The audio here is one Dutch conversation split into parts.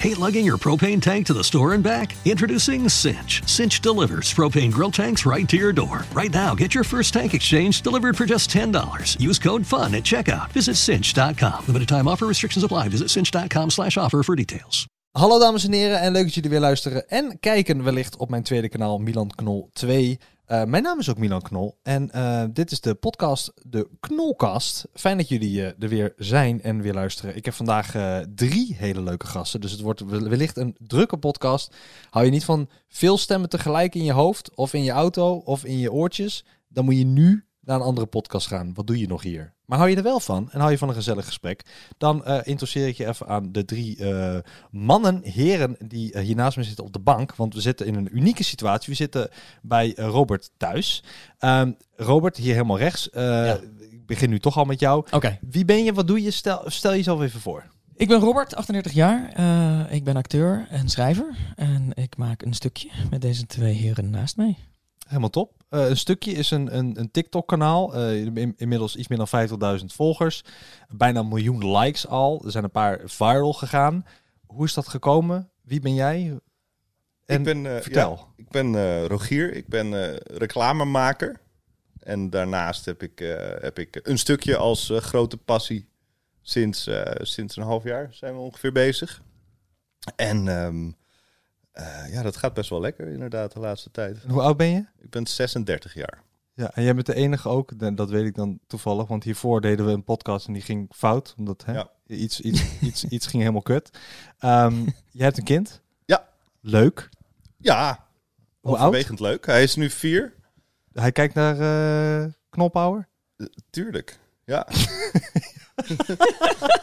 Hate lugging your propane tank to the store and back? Introducing Cinch. Cinch delivers propane grill tanks right to your door. Right now, get your first tank exchange delivered for just $10. Use code FUN at checkout. Visit cinch.com. Limited time offer restrictions apply. Visit cinch.com slash offer for details. Hallo dames en heren en leuk dat jullie weer luisteren en kijken wellicht op mijn tweede kanaal Milan Knol 2. Uh, mijn naam is ook Milan Knol en uh, dit is de podcast De Knolkast. Fijn dat jullie uh, er weer zijn en weer luisteren. Ik heb vandaag drie hele leuke gasten, dus het wordt wellicht een drukke podcast. Hou je niet van veel stemmen tegelijk in je hoofd of in je auto of in je oortjes, dan moet je nu naar een andere podcast gaan. Wat doe je nog hier? Maar hou je er wel van en hou je van een gezellig gesprek, dan uh, interesseer ik je even aan de drie uh, mannen, heren die uh, hier naast me zitten op de bank. Want we zitten in een unieke situatie. We zitten bij Robert thuis. Um, Robert, hier helemaal rechts. Ja. Ik begin nu toch al met jou. Oké. Wie ben je? Wat doe je? Stel, stel jezelf even voor. Ik ben Robert, 38 jaar. ik ben acteur en schrijver. En ik maak een stukje met deze twee heren naast mij. Helemaal top. Uh, een stukje is een, een, een TikTok-kanaal. Uh, in, inmiddels iets meer dan 50.000 volgers. Bijna een miljoen likes al. Er zijn een paar viral gegaan. Hoe is dat gekomen? Wie ben jij? En ik ben, uh, vertel. Ja, ik ben Rogier. Ik ben reclamemaker. En daarnaast heb ik, heb ik een stukje als grote passie. Sinds, sinds een half jaar zijn we ongeveer bezig. En... Um, uh, ja, dat gaat best wel lekker inderdaad de laatste tijd. Hoe oud ben je? Ik ben 36 jaar. Ja, en jij bent de enige ook, dat weet ik dan toevallig, want hiervoor deden we een podcast en die ging fout, omdat hè, ja. iets, iets, iets, iets ging helemaal kut. Um, jij hebt een kind? Ja. Leuk? Ja, Hoe overwegend leuk. Hij is nu vier. Hij kijkt naar uh, Knophouwer? Uh, tuurlijk, ja.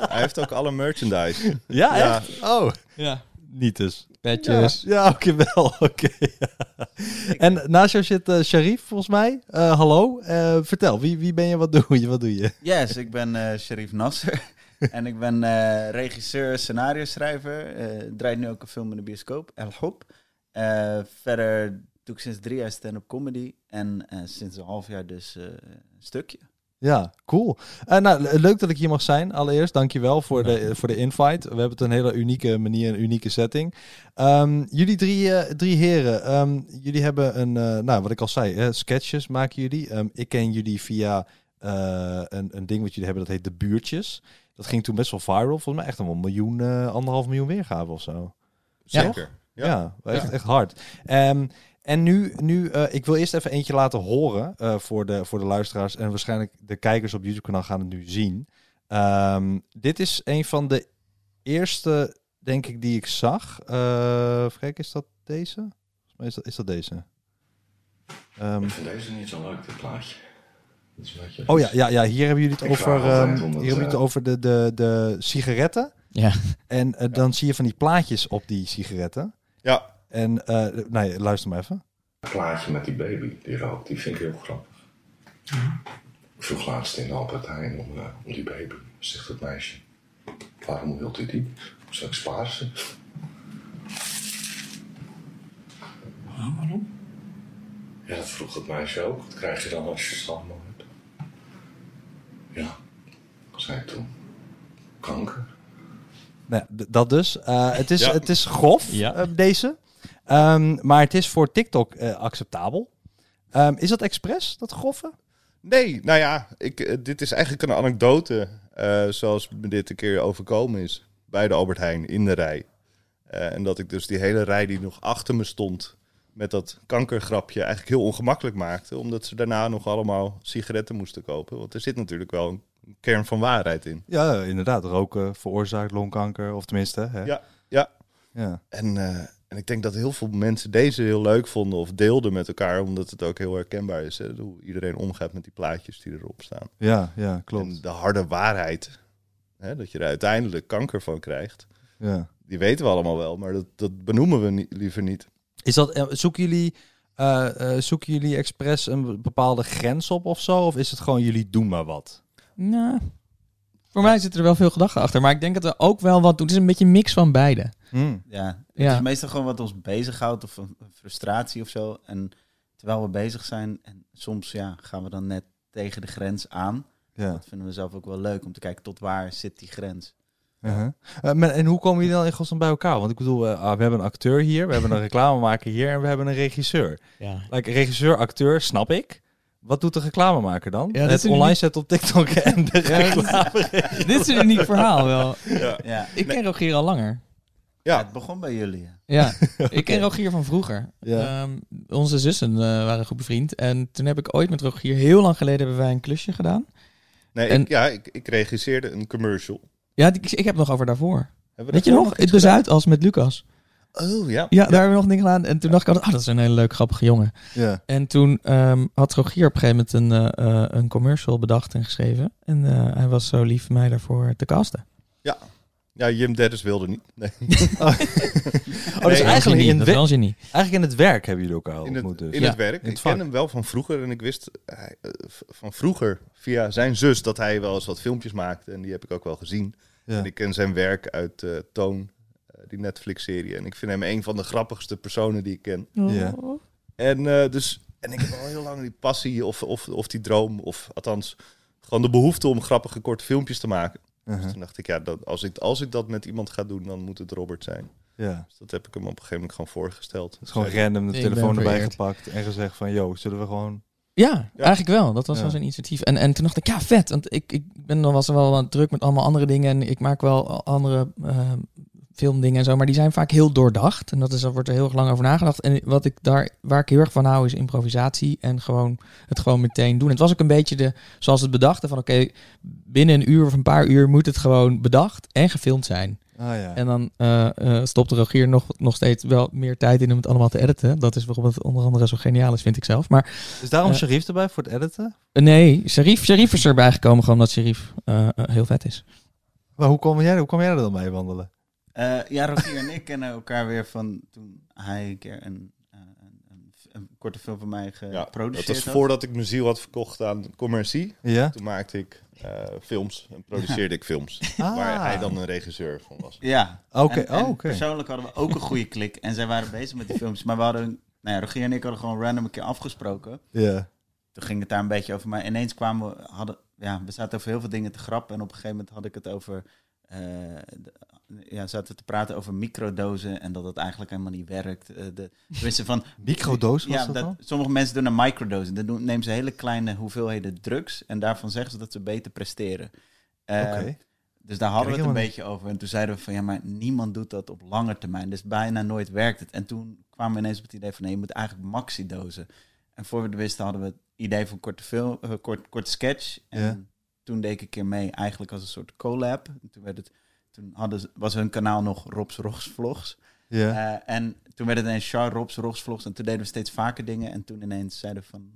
Hij heeft ook alle merchandise. Ja, ja. Echt? Oh. Ja. Niet dus. Petjes. Ja, ja oké okay, wel. Oké. En naast jou zit uh, Sharif, volgens mij. Uh, hallo. Uh, vertel, wie, wie ben je? Wat doe je? Wat doe je? Yes, ik ben Sharif Nasser. en ik ben regisseur, scenario schrijver. draait nu ook een film in de bioscoop, El Hop. verder doe ik sinds drie jaar stand-up comedy. En sinds een half jaar dus een stukje. Ja, cool. Uh, nou, leuk dat ik hier mag zijn. Allereerst, dankjewel voor de, voor de invite. We hebben het een hele unieke manier, een unieke setting. Um, jullie drie, uh, drie heren, um, jullie hebben een, uh, nou wat ik al zei, hè, sketches maken jullie. Um, ik ken jullie via een, een ding wat jullie hebben, dat heet De Buurtjes. Dat ging toen best wel viral, volgens mij echt een miljoen, anderhalf miljoen weergaven of zo. Zeker. Ja, ja echt, echt hard. Um, en nu, nu uh, ik wil eerst even eentje laten horen uh, voor, de, voor de luisteraars. En waarschijnlijk de kijkers op YouTube-kanaal gaan het nu zien. Um, dit is een van de eerste, denk ik, die ik zag. Uh, kijk, is dat deze? Is dat, is dat deze? Um, ik vind deze niet zo leuk, dit plaatje. Oh ja, ja, ja, hier hebben jullie het over, um, hier hebben jullie het over de, de, de sigaretten. Ja. En uh, dan zie je van die plaatjes op die sigaretten. Ja. En uh, nee, luister maar even. Het plaatje met die baby die rookt, die vind ik heel grappig. Ja. Ik vroeg laatst in de Albert Heijn om, uh, om die baby. Zegt het meisje, waarom wilt u die? Zal ik sparen ze? Oh, waarom? Ja, dat vroeg het meisje ook. Wat krijg je dan als je stamboom hebt? Ja, zei ik toen. Kanker. Nou, dat dus. Uh, het, is, ja. het is grof, ja. uh, deze. Um, maar het is voor TikTok uh, acceptabel. Um, is dat expres, dat grove? Nee, nou ja, ik, dit is eigenlijk een anekdote. zoals me dit een keer overkomen is. Bij de Albert Heijn in de rij. en dat ik dus die hele rij die nog achter me stond. met dat kankergrapje eigenlijk heel ongemakkelijk maakte. Omdat ze daarna nog allemaal sigaretten moesten kopen. Want er zit natuurlijk wel een kern van waarheid in. Ja, inderdaad. Roken veroorzaakt longkanker, of tenminste. Hè? Ja, ja. ja. En, uh, en ik denk dat heel veel mensen deze heel leuk vonden of deelden met elkaar, omdat het ook heel herkenbaar is. Hè? Hoe iedereen omgaat met die plaatjes die erop staan. Ja, ja, klopt. En de harde waarheid, hè? dat je er uiteindelijk kanker van krijgt, ja. die weten we allemaal wel, maar dat, dat benoemen we niet, liever niet. Is dat, zoeken jullie... Uh, uh, zoeken jullie expres een bepaalde grens op of zo? Of is het gewoon jullie doen maar wat? Nou, voor mij zit er wel veel gedachten achter. Maar ik denk dat we ook wel wat doen. Het is een beetje een mix van beide. Hmm. Ja, het ja. is meestal gewoon wat ons bezighoudt of een frustratie of zo. En terwijl we bezig zijn en soms ja, gaan we dan net tegen de grens aan. Ja. Dat vinden we zelf ook wel leuk om te kijken tot waar zit die grens. Uh-huh. Eh, maar- en hoe komen jullie dan in godsnaam bij elkaar? Want ik bedoel, eh, ah, we hebben een acteur hier, we hebben een reclamemaker hier en we hebben een regisseur. Ja. Like, regisseur, acteur, snap ik. Wat doet de reclamemaker dan? Ja, het online uniek- zetten op TikTok en de Ja, reclame. Dit is een uniek verhaal wel. Ja. Ja. Ik ken Rogier al langer. Ja, Ja. het begon bij jullie. Ja. Ja, ik ken Rogier van vroeger. Ja. Ehm, onze zussen eh, waren goed bevriend. En toen heb ik ooit met Rogier, heel lang geleden, hebben wij een klusje gedaan. Nee, En- ik, ja, ik, ik regisseerde een commercial. Ja, die, ik heb het nog over daarvoor. Weet je nog? iets De gedaan? Zuidas met Lucas. Oh, ja. Ja, daar hebben we nog dingen gedaan. En toen dacht ik altijd, ah, dat is een hele leuk, grappige jongen. Ja. En toen ehm, had Rogier op een gegeven moment een, eh, eh, een commercial bedacht en geschreven. En eh, hij was zo lief mij daarvoor te casten. Ja, Jim Dennis wilde niet. Nee. Oh, dus Nee, eigenlijk in, we- wel een genie. eigenlijk in het werk hebben jullie elkaar In het, ontmoet. Dus. in Ja, het werk. in het ik ken hem wel van vroeger en ik wist hij, van vroeger via zijn zus dat hij wel eens wat filmpjes maakte. En die heb ik ook wel gezien. Ja. En ik ken zijn werk uit eh, Toon, die Netflix-serie. En ik vind hem een van de grappigste personen die ik ken. Ja. En, eh, dus, en ik heb al heel lang die passie of, of, of die droom, of althans gewoon de behoefte om grappige korte filmpjes te maken. Uh-huh. Dus toen dacht ik, ja, dat, als, ik, als ik dat met iemand ga doen, dan moet het Robert zijn. Ja. Dus dat heb ik hem op een gegeven moment gewoon voorgesteld. Het is gewoon random de Ik telefoon erbij gepakt en gezegd van, yo, zullen we gewoon... Ja, Ja. eigenlijk wel. Dat was Ja. wel zijn initiatief. En, en toen dacht ik, ja, vet. Want ik, ik ben dan was wel wat druk met allemaal andere dingen. En ik maak wel andere eh, filmdingen en zo. Maar die zijn vaak heel doordacht. En dat is, daar wordt er heel erg lang over nagedacht. En wat ik daar, waar ik heel erg van hou, is improvisatie. En gewoon het gewoon meteen doen. Het was ook een beetje de, zoals het bedachten van, oké, binnen een uur of een paar uur moet het gewoon bedacht en gefilmd zijn. Ah ja. En dan eh eh stopte Rogier nog, nog steeds wel meer tijd in om het allemaal te editen. Dat is waarom het onder andere zo geniaal is, vind ik zelf. Maar is daarom eh, Sharif erbij voor het editen? Nee, Sharif, Sharif is erbij gekomen gewoon omdat Sharif heel vet is. Maar hoe kom jij, hoe kom jij er dan mee wandelen? Eh, ja, Rogier en ik kennen elkaar weer van toen hij een keer een, eh, een, een, een korte film van mij Ja, geproduceerd dat was voordat ik mijn ziel had verkocht aan commercie. Ja? Toen maakte ik eh, films en produceerde ik films. Ah. Waar hij dan een regisseur van was. Ja. Oké, oh, oké. Persoonlijk hadden we ook een goede klik. En zij waren bezig met die films. Maar we hadden, nou ja, Rogier en ik hadden gewoon random een keer afgesproken. Ja. Toen ging het daar een beetje over. Maar ineens kwamen we, hadden, ja, we zaten over heel veel dingen te grappen. En op een gegeven moment had ik het over, de- ja, zaten we te praten over microdozen. En dat het eigenlijk helemaal niet werkt. Eh, de, tenminste van, Microdoos was ja, dat dat, sommige mensen doen een microdosen. Dan doen, nemen ze hele kleine hoeveelheden drugs. En daarvan zeggen ze dat ze beter presteren. Eh, Oké. Dus daar hadden we het een beetje over. En toen zeiden we van ja, maar niemand doet dat op lange termijn. Dus bijna nooit werkt het. En toen kwamen we ineens op het idee van nee, je moet eigenlijk maxi-dozen. En voor we het wisten hadden we het idee van korte, film, eh, kort, korte sketch. En Ja. Toen deed ik een keer mee, eigenlijk als een soort collab. En toen, werd het, toen hadden ze, was hun kanaal nog Robs Rogs Vlogs. Ja. Eh, en toen werd het ineens Char Robs Rogs Vlogs. En toen deden we steeds vaker dingen. En toen ineens zeiden we van,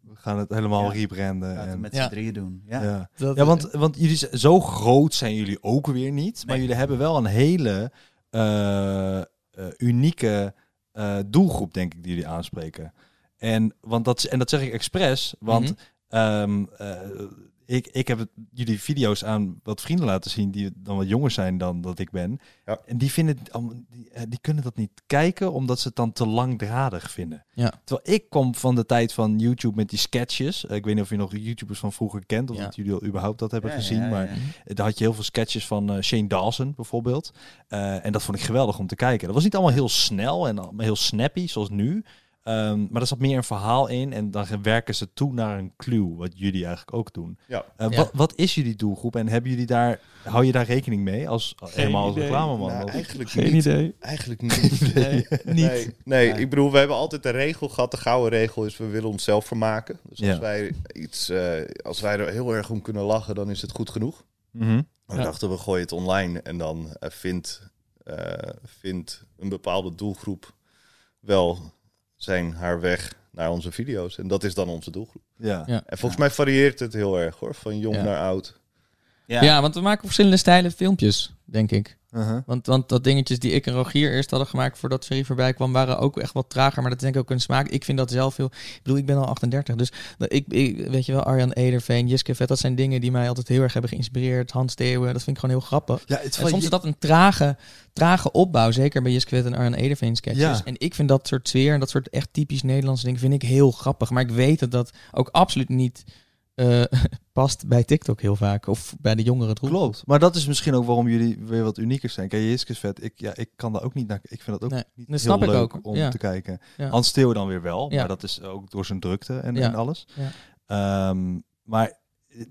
We gaan het helemaal Ja. rebranden. laten we het En, met Ja. z'n drieën doen. Ja. ja. Dat, Ja, want, want jullie zo groot zijn jullie ook weer niet. Maar jullie hebben wel een hele eh, eh, unieke eh, doelgroep, denk ik, die jullie aanspreken. En, want dat, en dat zeg ik expres, want Mhm. ehm, eh, ik, ik heb het, jullie video's aan wat vrienden laten zien die dan wat jonger zijn dan dat ik ben. Ja. En die, vinden, die, eh, die kunnen dat niet kijken, omdat ze het dan te langdradig vinden. Ja. Terwijl ik kom van de tijd van YouTube met die sketches. Eh, Ik weet niet of je nog YouTubers van vroeger kent, of Ja. dat jullie al überhaupt dat hebben Ja, gezien. ja, ja, maar ja. daar had je heel veel sketches van eh, Shane Dawson bijvoorbeeld. Eh, en dat vond ik geweldig om te kijken. Dat was niet allemaal heel snel en heel snappy zoals nu. Ehm, maar er zat meer een verhaal in en dan werken ze toe naar een clue, wat jullie eigenlijk ook doen. Ja. Eh, Ja. Wat, wat is jullie doelgroep en hebben jullie daar, hou je daar rekening mee als helemaal als reclameman? Nou, eigenlijk Geen niet. idee. Eigenlijk niet. Nee, niet. Nee, nee, ik bedoel, we hebben altijd de regel gehad. De gouden regel is, we willen onszelf vermaken. Dus als, Ja. wij iets, eh, als wij er heel erg om kunnen lachen, dan is het goed genoeg. Mhm. Maar we dachten, we gooien het online en dan vindt, eh, vindt een bepaalde doelgroep wel zijn haar weg naar onze video's. En dat is dan onze doelgroep. Ja. Ja. En volgens mij varieert het heel erg hoor, van jong Ja. naar oud. Ja. Ja. want we maken verschillende stijlen filmpjes, denk ik. Uh-huh. Want, want dat dingetjes die ik en Rogier eerst hadden gemaakt voordat Sherry voorbij kwam, waren ook echt wat trager. Maar dat is denk ik ook een smaak. Ik vind dat zelf heel... Ik bedoel, ik ben al 38. Dus ik, ik, weet je wel, Arjan Ederveen, Jiske Vet, dat zijn dingen die mij altijd heel erg hebben geïnspireerd. Hans Theeuwen, dat vind ik gewoon heel grappig. Ja, En soms je- is dat een trage, trage opbouw, zeker bij Jiske Vet en Arjan Ederveen sketches. Ja. En ik vind dat soort sfeer en dat soort echt typisch Nederlandse dingen vind ik heel grappig. Maar ik weet dat dat ook absoluut niet eh, past bij TikTok heel vaak. Of bij de jongere doelgroep. Klopt. Maar dat is misschien ook waarom jullie weer wat unieker zijn. Kijk, is vet. Ik, ja, ik kan daar ook niet naar. Ik vind dat ook Nee, niet dat heel snap ik leuk ook. om Ja. te kijken. Ja. Hans Theo dan weer wel, Ja. maar dat is ook door zijn drukte en, Ja. en alles. Ja. Ehm, maar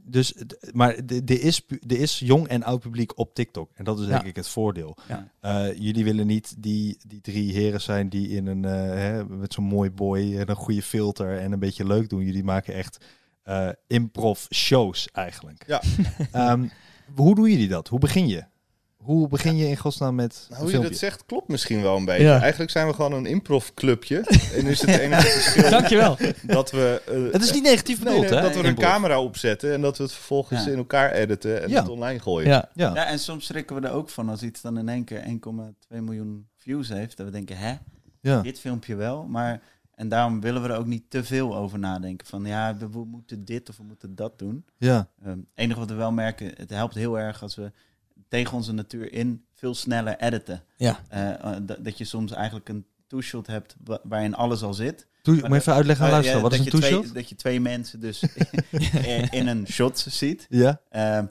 dus, d- maar er is, er is jong en oud publiek op TikTok. En dat is denk ik het voordeel. Eh, jullie willen niet die, die drie heren zijn die in een, eh, hè, met zo'n mooi boy en een goede filter en een beetje leuk doen. Jullie maken echt eh improv shows eigenlijk. Ja. Ehm, hoe doen jullie dat? Hoe begin je? Hoe begin je in godsnaam met Nou, hoe je dat zegt klopt misschien wel een beetje. Ja. Eigenlijk zijn we gewoon een improv-clubje. en is het enige verschil Dankjewel. dat we... eh, Het is niet negatief bedoeld, nee, hè? dat we een improv. camera opzetten en dat we het vervolgens Ja. in elkaar editen en Ja. het online gooien. Ja. Ja. Ja, en soms schrikken we er ook van als iets dan in één keer 1,2 miljoen views heeft. Dat we denken, hè, Ja. dit filmpje wel. Maar, en daarom willen we er ook niet te veel over nadenken. Van ja, we, we moeten dit of we moeten dat doen. Ja. Ehm, Het enige wat we wel merken, het helpt heel erg als we tegen onze natuur in veel sneller editen. Ja. Eh, eh, dat, je soms eigenlijk een two-shot hebt wa- waarin alles al zit. Doe, Maar even uitleggen aan Eh, ja, Wat is een dat je two-shot? twee- Dat je twee mensen dus in- in een shot ziet. Ja. Ehm,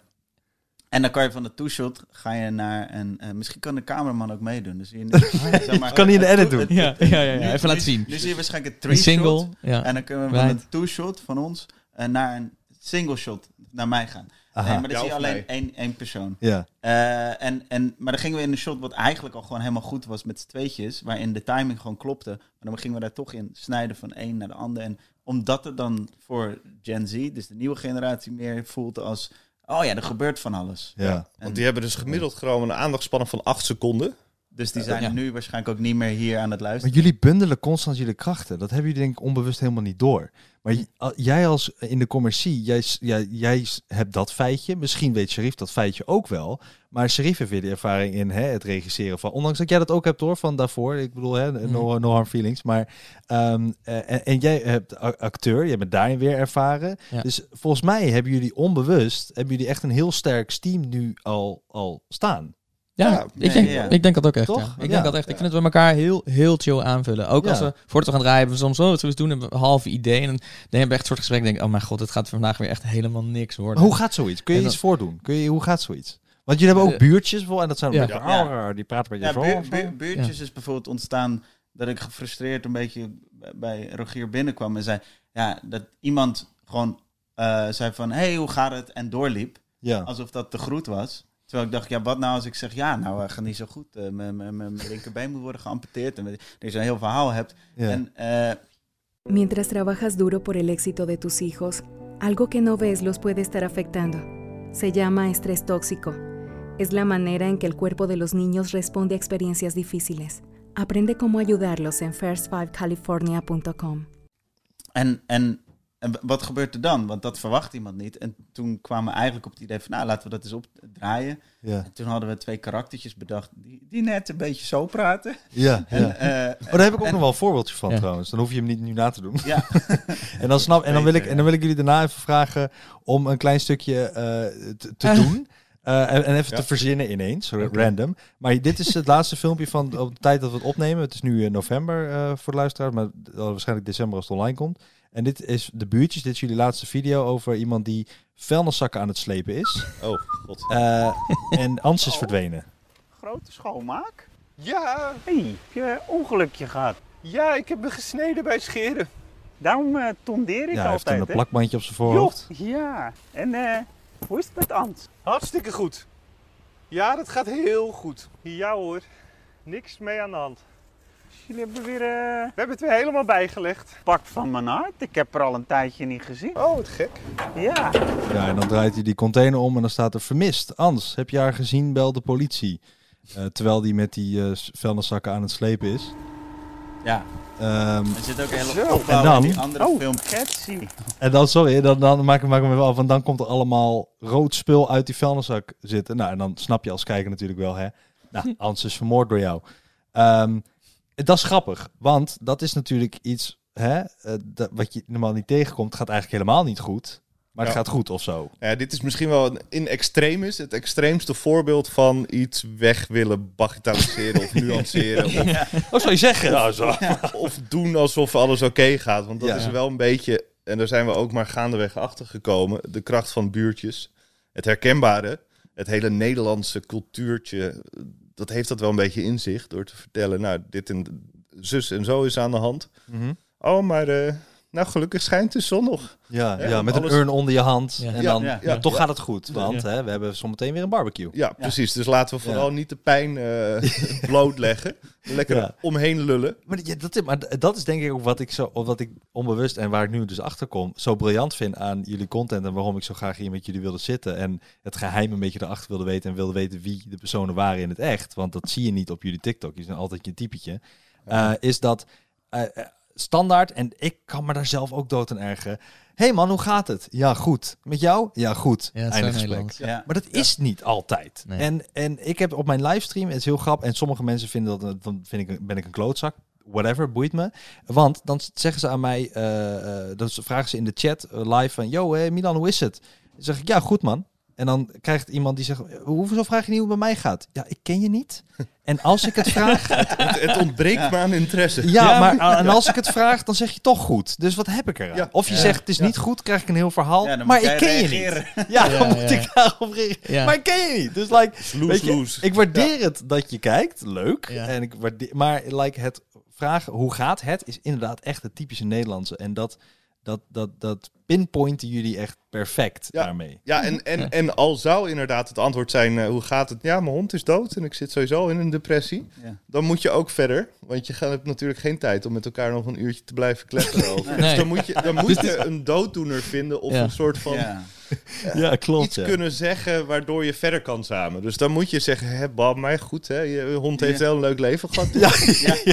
en dan kan je van de two-shot ga je naar een. eh, misschien kan de cameraman ook meedoen. Dus je, zeg maar, Kan hij in de edit doen? Ja, ja, ja, ja. nu- even laten zien. Nu zie je waarschijnlijk een three-shot. single. Ja. En dan kunnen we van een two-shot van ons eh, naar een single shot naar mij gaan. Aha. Nee, maar dan Ja, zie je alleen één, één persoon. Ja. Eh, en, en, maar dan gingen we in een shot wat eigenlijk al gewoon helemaal goed was met z'n tweetjes. Waarin de timing gewoon klopte. Maar dan gingen we daar toch in snijden van één naar de ander. En omdat het dan voor Gen Z, dus de nieuwe generatie, meer voelt als... Oh ja, er gebeurt van alles. Ja. Want die hebben dus gemiddeld gewoon een aandachtspannen van 8 seconden. Dus die zijn Ja. nu waarschijnlijk ook niet meer hier aan het Maar luisteren. jullie bundelen constant jullie krachten. Dat hebben jullie denk ik onbewust helemaal niet door. Maar jij als in de commercie, jij, jij, jij hebt dat feitje. Misschien weet Sharif dat feitje ook wel. Maar Sharif heeft weer de ervaring in hè, het regisseren van... Ondanks dat jij dat ook hebt hoor, van daarvoor. Ik bedoel, hè, no, no harm feelings. Maar, ehm, eh, en, en jij hebt acteur, jij bent daarin weer ervaren. Ja. Dus volgens mij hebben jullie onbewust... hebben jullie echt een heel sterk team nu al, al staan. Ja, Ja, ik, denk, ja. ik denk dat ook echt. Toch? Ja. Ik Ja. denk dat echt. Ik vind dat we elkaar heel, heel chill aanvullen. Ook als we voordat we gaan draaien, hebben we soms oh, wat we doen, hebben we een halve idee. En dan, dan hebben we echt een soort gesprek. Denk oh mijn god, het gaat vandaag weer echt helemaal niks worden. Maar hoe gaat zoiets? Kun je iets voordoen? Kun je, hoe gaat zoiets? Want jullie hebben ook Eh, buurtjes bijvoorbeeld. En dat zijn ja. een beetje, Ja. "Oh, die praten met je Ja, zo. buur- of zo." buur- buurtjes is bijvoorbeeld ontstaan dat ik gefrustreerd een beetje bij Rogier binnenkwam en zei... Ja, dat iemand gewoon eh, zei van, hey, hoe gaat het? En doorliep. Ja. alsof dat te groet was. Terwijl ik dacht, ja, wat nou als ik zeg, ja, nou, uh, gaat niet zo goed. mijn- mijn mijn linkerbeen moet worden geamputeerd. En dat je zo'n heel verhaal hebt. ja. En eh, Mientras trabajas duro por el éxito de tus hijos, algo que no ves los puede estar afectando. Se llama estrés tóxico. Es la manera en que el cuerpo de los niños responde a experiencias difíciles. Aprende cómo ayudarlos en first5california.com. en, en, en wat gebeurt er dan? Want dat verwacht iemand niet. En toen kwamen we eigenlijk op het idee van, nou, laten we dat eens opdraaien. Ja. En toen hadden we twee karaktertjes bedacht die, die net een beetje zo praten. Ja, En, ja. eh, Oh, daar heb ik ook en- nog wel een voorbeeldje van Ja. trouwens. Dan hoef je hem niet nu na te doen. Ja, En dan, snap, en, dan wil ik, en dan wil ik jullie daarna even vragen om een klein stukje eh, te, te Eh. doen. Eh, en, en even Ja. te verzinnen ineens, random. Maar dit is het laatste filmpje van op de tijd dat we het opnemen. Het is nu in november eh, voor de luisteraars, maar waarschijnlijk december als het online komt. En dit is de buurtjes. Dit is jullie laatste video over iemand die vuilniszakken aan het slepen is. Oh, god. Eh, en Ans is verdwenen. Grote schoonmaak? Ja, Hé, hey, heb je een ongelukje gehad? ja, ik heb me gesneden bij scheren. Daarom eh, tondeer ik Ja, hij heeft altijd, een hè? plakbandje op zijn voorhoofd. Ja, en eh, hoe is het met Ans? Hartstikke goed. Ja, dat gaat heel goed. Ja hoor, niks mee aan de hand. Jullie hebben weer eh We hebben het weer helemaal bijgelegd. pak van mijn hart. Ik heb er al een tijdje niet gezien. Oh, wat gek. Ja, Ja, en dan draait hij die container om en dan staat er vermist. Ans, heb je haar gezien? Bel de politie. Eh, terwijl die met die eh vuilniszakken aan het slepen is. ja. Ehm, Er zit ook hele opbouw En dan? die andere oh, film. En dan, sorry, dan, dan maak, ik- maak ik me wel af. Want dan komt er allemaal rood spul uit die vuilniszak zitten. Nou, en dan snap je als kijker natuurlijk wel, hè. Nou, Ans is vermoord door jou. Ehm, dat is grappig, want dat is natuurlijk iets hè, eh, dat, wat je normaal niet tegenkomt. Gaat eigenlijk helemaal niet goed. Maar het Ja. gaat goed of zo. Ja, dit is misschien wel een, in extremis het extreemste voorbeeld van iets weg willen bagatelliseren of nuanceren. Of, Oh, zou je zeggen? Ja, zo. of doen alsof alles oké gaat. Want dat Ja. is wel een beetje en daar zijn we ook maar gaandeweg achter gekomen, de kracht van buurtjes. Het herkenbare, het hele Nederlandse cultuurtje, dat heeft dat wel een beetje in zich door te vertellen, nou, dit en zus en zo is aan de hand. Mhm. Oh, maar eh, nou, gelukkig schijnt de zon nog. Ja, Ja, ja, met alles- een urn onder je hand. Ja. En Ja, dan, ja, toch ja. gaat het goed. Want hè, we hebben zometeen weer een barbecue. Ja, precies. Dus laten we vooral Ja. niet de pijn eh, blootleggen. Lekker Ja. omheen lullen. Maar, ja, dat, is- maar dat is denk ik ook wat ik, zo, of wat ik onbewust en waar ik nu dus achter kom, zo briljant vind aan jullie content en waarom ik zo graag hier met jullie wilde zitten en het geheim een beetje erachter wilde weten en wilde weten wie de personen waren in het echt, want dat zie je niet op jullie TikTok, je zijn altijd je typetje, eh, is dat eh, standaard en ik kan me daar zelf ook dood aan ergeren. hey man, hoe gaat het? Ja, goed. Met jou? Ja, goed. Ja, Einde gesprek. Ja. Maar dat is niet altijd. Nee. En, en ik heb op mijn livestream, het is heel grappig, en sommige mensen vinden dat, dan vind ik, ben ik een klootzak. Whatever, boeit me. Want dan zeggen ze aan mij, eh, eh, dan vragen ze in de chat eh, live van, yo hey, Milan, hoe is het? Dan zeg ik, ja, goed man. En dan krijgt iemand die zegt, hoezo vraag je niet hoe het bij mij gaat? Ja, ik ken je niet. En als ik het vraag, Het, het ontbreekt me aan interesse. ja, maar en als ik het vraag, dan zeg je toch goed. Dus wat heb ik eraan? Ja. Of je Ja. zegt het is niet goed, krijg ik een heel verhaal. Ja, maar ik ken je niet. Ja, Ja, dan ja, moet ja. ik daarop reageren. Ja. Maar ik ken je niet. Dus like, Sloes, weet je, ik waardeer het dat je kijkt, leuk. Ja. En ik waardeer, maar like het vragen hoe gaat het is inderdaad echt het typische Nederlandse. En dat, dat, dat, dat pinpointen jullie echt perfect Ja. daarmee. Ja, en, en, en al zou inderdaad het antwoord zijn, eh, hoe gaat het? Ja, mijn hond is dood en ik zit sowieso in een depressie. Ja. Dan moet je ook verder, want je gaat, hebt natuurlijk geen tijd om met elkaar nog een uurtje te blijven over. Nee. Dus dan moet je, dan moet je een dooddoener vinden of Ja. een soort van Ja. Ja, klopt. iets kunnen zeggen waardoor je verder kan samen. Dus dan moet je zeggen, hè, Bam, mij goed, hè? je hond heeft Ja. wel een leuk leven gehad. Ja,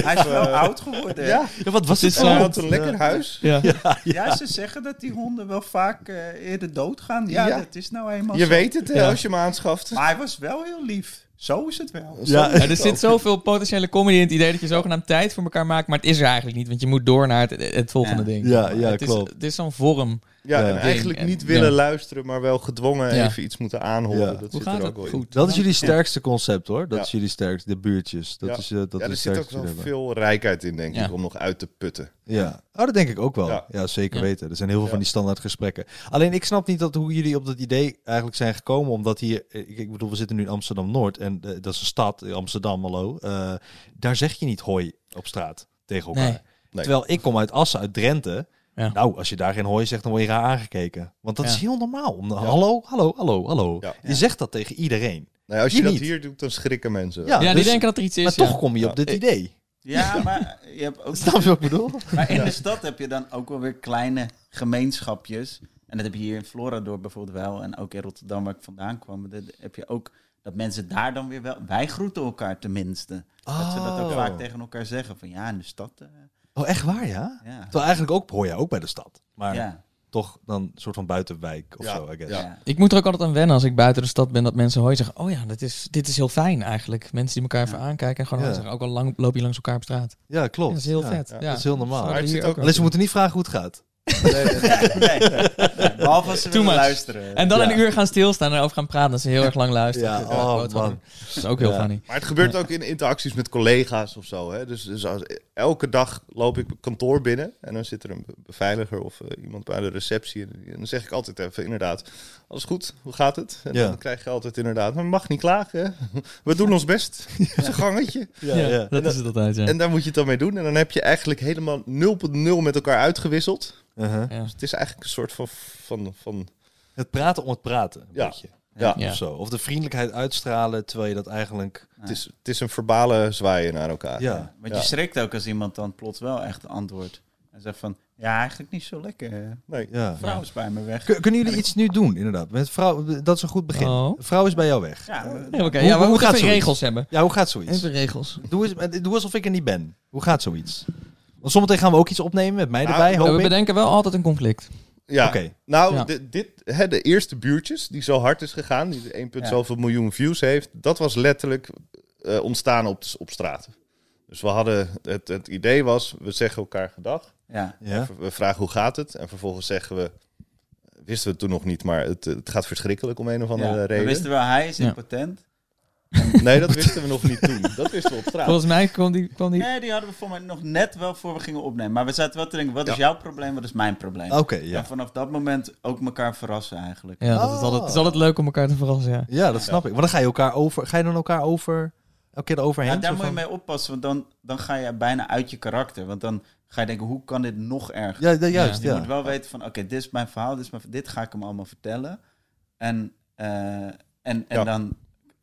hij is wel oud geworden. Ja, Ja, wat was Het het is een lekker huis. Ja. Ja, ze zeggen dat die honden wel vaak eh, eerder doodgaan. Ja, Ja. dat is nou eenmaal Je zo. weet het hè, Ja. als je hem aanschaft. Maar hij was wel heel lief. Zo is het wel. Ja, Ja, er zit zoveel potentiële comedy in het idee dat je zogenaamd tijd voor elkaar maakt, maar het is er eigenlijk niet, want je moet door naar het, het volgende Ja. ding. Ja, ja, het is, klopt. Het is zo'n vorm. Ja, en eigenlijk niet En- willen ja. luisteren, maar wel gedwongen Ja. even iets moeten aanhoren. Ja. Dat Hoe zit gaat er ook wel in. Goed. Dat is jullie sterkste concept hoor. Dat Ja. is jullie sterkste, de buurtjes. Dat Ja. is, eh, dat ja, is er zit ook wel veel rijkheid in, denk Ja. ik, om nog uit te putten. Ja, oh, dat denk ik ook wel. Ja, Ja. zeker Ja. weten. Er zijn heel veel Ja. van die standaard gesprekken. Alleen ik snap niet dat, hoe jullie op dat idee eigenlijk zijn gekomen. Omdat hier, eh, ik, bedoel, we zitten nu in Amsterdam-Noord. En eh, dat is een stad, Amsterdam, hallo. Eh, daar zeg je niet hoi op straat tegen elkaar. Nee. Nee. Terwijl ik kom uit Assen, uit Drenthe. Ja. Nou, als je daar geen hoi zegt, dan word je raar aangekeken. Want dat Ja. is heel normaal. Om, Hallo, hallo, hallo, hallo. Ja. Je zegt dat tegen iedereen. Nou, als je Hier dat niet. hier doet, dan schrikken mensen. Ja, Ja, die dus- denken dat er iets is. Maar ja. toch kom je op dit idee. Ja, maar je hebt ook... Snap je wat ik bedoel? Maar in de stad heb je dan ook wel weer kleine gemeenschapjes. En dat heb je hier in Florador bijvoorbeeld wel. En ook in Rotterdam, waar ik vandaan kwam. Dat heb je ook dat mensen daar dan weer wel... Wij groeten elkaar tenminste. Dat ze dat ook Oh. vaak tegen elkaar zeggen. Van ja, in de stad... eh, Oh, echt waar, ja? ja. Terwijl eigenlijk ook hoor je ook bij de stad. Maar ja. toch dan een soort van buitenwijk of Ja, zo, I guess. ja. ja. Ik moet er ook altijd aan wennen als ik buiten de stad ben, dat mensen hooi zeggen, oh ja, dit is, dit is heel fijn eigenlijk. Mensen die elkaar even aankijken en gewoon zeggen. Ook al lang loop je langs elkaar op straat. Ja, klopt. Ja, dat is heel Ja. vet. ja. Ja. Dat is heel normaal. Alleen ze moeten niet vragen hoe het gaat. Nee, nee, nee. Behalve als ze willen luisteren. En dan Ja. een uur gaan stilstaan en over gaan praten. Dat ze heel erg lang luisteren. Ja, oh, man. Dat is ook heel Ja. funny. Maar het gebeurt ook in interacties met collega's of zo. Hè? Dus, dus als, elke dag loop ik kantoor binnen en dan zit er een be- beveiliger of eh, iemand bij de receptie. En dan zeg ik altijd even inderdaad, alles goed, hoe gaat het? En Ja. dan krijg je altijd inderdaad, maar mag niet klagen. We doen ons best. Het is een gangetje. Ja, Ja, ja. dat is het altijd, ja. En daar moet je het dan mee doen. En dan heb je eigenlijk helemaal 0.0 met elkaar uitgewisseld. Uh-huh. Ja. Dus het is eigenlijk een soort van... van, van Het praten om het praten, een Ja. beetje. ja, Ja. Of zo. Of de vriendelijkheid uitstralen, terwijl je dat eigenlijk... Het, is, het is een verbale zwaaien naar elkaar. Ja. Want Ja. je schrikt ook als iemand dan plots wel echt antwoordt. En zegt van, ja, eigenlijk niet zo lekker. eh. Nee. Ja. Vrouw is bij me weg. Kun- Kunnen jullie iets nu doen, inderdaad? Met vrouw, dat is een goed begin. Oh. Vrouw is bij jou weg. Ja, we- Ja, oké. Hoe- ja, we hoe moeten gaat even zoiets? regels hebben. Ja, hoe gaat zoiets? Even regels. Doe, eens, doe alsof ik er niet ben. Hoe gaat zoiets? Want zometeen gaan we ook iets opnemen met mij Nou, erbij, hoop we ik. bedenken wel altijd een conflict. Ja, Oké. nou, Ja. de- dit, hè, de eerste buurtjes die zo hard is gegaan, die de 1, Ja. zoveel miljoen views heeft, dat was letterlijk eh, ontstaan op, op straten. Dus we hadden, het, het idee was, we zeggen elkaar gedag, ja. Ja? we vragen hoe gaat het, en vervolgens zeggen we, wisten we het toen nog niet, maar het, het gaat verschrikkelijk om een of andere Ja, We reden. wisten wel, hij is Ja. impotent. Nee, dat wisten we nog niet toen. Dat wisten we op straat. Volgens mij kwam die... Kwam die... Nee, die hadden we voor mij nog net wel voor we gingen opnemen. Maar we zaten wel te denken, wat is jouw probleem, wat is mijn probleem? Oké, ja. En vanaf dat moment ook elkaar verrassen eigenlijk. Ja, dat is altijd, het is altijd leuk om elkaar te verrassen, ja. Ja, dat snap ik. Want dan ga je elkaar over... Ga je dan elkaar over... Elke keer eroverheen? Ja, daar moet je mee oppassen, want dan, dan ga je bijna uit je karakter. Want dan ga je denken, hoe kan dit nog erger? Ja, ja, juist, Je ja. moet wel weten van, oké, dit is mijn verhaal, dit, is mijn, dit ga ik hem allemaal vertellen. En, eh, en, en, Ja. dan,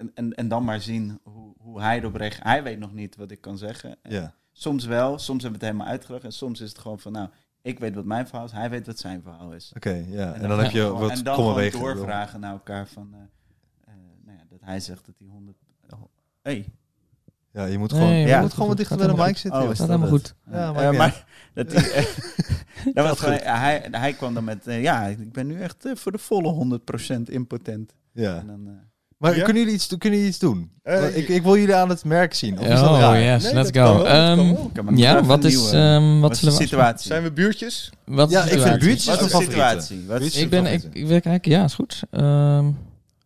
en, en, en dan maar zien hoe, hoe hij erop reageert. Hij weet nog niet wat ik kan zeggen. En Ja. Soms wel, soms hebben we het helemaal uitgelegd. En soms is het gewoon van, nou, ik weet wat mijn verhaal is, hij weet wat zijn verhaal is. Oké, ja. En dan dan heb je gewoon- wat En dan gewoon wegen. doorvragen naar elkaar van, eh, eh, nou ja, dat hij zegt dat hij 100... Oh, hey. Ja, je moet Nee, gewoon, je ja, moet goed, gewoon wat dichter bij de mic zitten. Oh, is Gaat dat helemaal goed. Ja, Eh, maar dat, die, dat was gewoon, hij, hij kwam dan met, ja, ik ben nu echt voor de volle 100% impotent. Ja. En dan, eh, Maar Ja? kunnen, jullie iets, kunnen jullie iets doen? Eh, ik, ik wil jullie aan het merk zien. Of is dat Oh, yes, Nee, let's go. wel, Ehm, ja, wat een is, ehm, wat wat is zullen de we... situatie? Zijn we buurtjes? Wat is Ja, de ik vind situatie? buurtjes Wat mijn is de favoriete. situatie? Wat is- Ik ben, ik, ik wil kijken, ja, is goed. Ehm,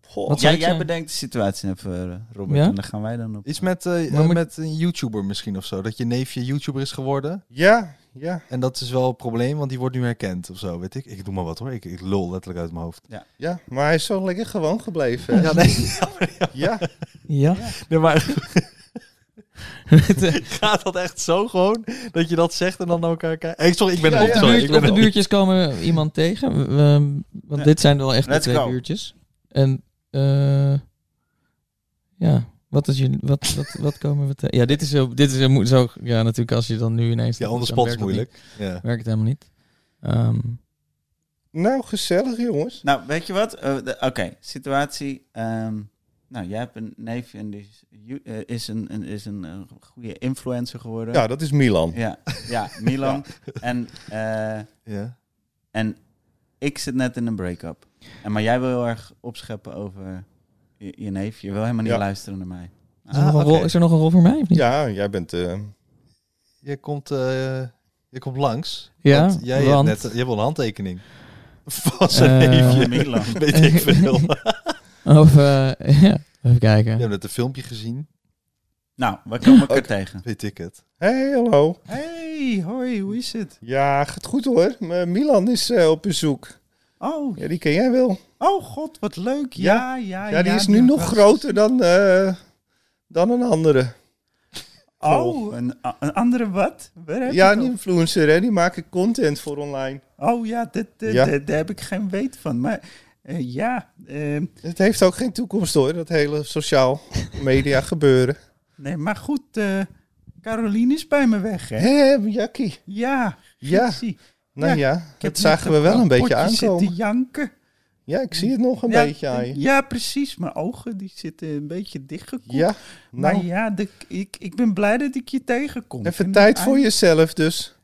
Goh. Wat zou Jij, jij bedenkt de situatie even, eh, Robert. Ja? En dan gaan wij dan op. Iets met, eh, met een YouTuber misschien of zo. Dat je neefje YouTuber is geworden. Ja, ja. En dat is wel een probleem, want die wordt nu herkend of zo. Weet ik. Ik doe maar wat hoor. Ik, ik lul letterlijk uit mijn hoofd. Ja, maar hij is zo lekker gewoon gebleven. Ja, nee. Ja, ja. nee maar gaat dat echt zo gewoon? Dat je dat zegt en dan naar elkaar kijkt? Hey, sorry, ik ben Ja, erop. ja. op, de sorry, buurt- ik ben op de buurtjes komen we iemand tegen. We- we- want Ja. dit zijn wel echt de twee go. buurtjes. En eh, ja, wat, is je, wat, wat, wat komen we tegen? Ja, dit is zo, dit is zo. Ja, natuurlijk als je dan nu ineens... Ja, dan spot is het moeilijk. Ja. Werkt het helemaal niet. Ehm, nou gezellig jongens. Nou, weet je wat? Eh, Oké, situatie. ehm, nou, jij hebt een neefje en die is, eh, is, een, een, is een, eh, goede influencer geworden. Ja, dat is Milan. ja, ja Milan. En, eh, Ja. en ik zit net in een break-up. En, maar jij wil heel erg opscheppen over je, je neefje. Je wil helemaal niet Ja. luisteren naar mij. is, er Ah, nog een oké. rol, is er nog een rol voor mij of niet? Ja, jij bent... eh, Je komt, eh, je komt langs. Ja, want jij want- hebt net je wil een handtekening. Van zijn Eh, neefje. Milan. Weet ik veel. Of, eh, ja, even kijken. Je hebt net een filmpje gezien. Nou, we komen elkaar tegen. Weet ik het. Hey, hallo. Hey, hoi, hoe is het? Ja, gaat goed hoor. Milan is eh, op bezoek. Oh, Ja, die ken jij wel. oh god, wat leuk. Ja, ja, Ja, die is nu nog groter dan, eh, dan een andere. Oh, een, een andere wat? Ja, een influencer, hè. Die maken content voor online. Oh ja, dit, dit- Ja. dit- daar heb ik geen weet van. Maar eh, ja, eh, Het heeft ook geen toekomst hoor, dat hele sociaal media gebeuren. nee, maar goed, eh Caroline is bij me weg, hè? Hé, Jackie. Ja, Ja. Nou Ja, dat zagen we wel een beetje aankomen. zitten janken. Ja, ik zie het nog een ja, beetje aan je. Ja, precies. Mijn ogen die zitten een beetje dichtgekoeld. Ja, Maar nou, ja, de, ik, ik ben blij dat ik je tegenkom. even En tijd voor jezelf dus.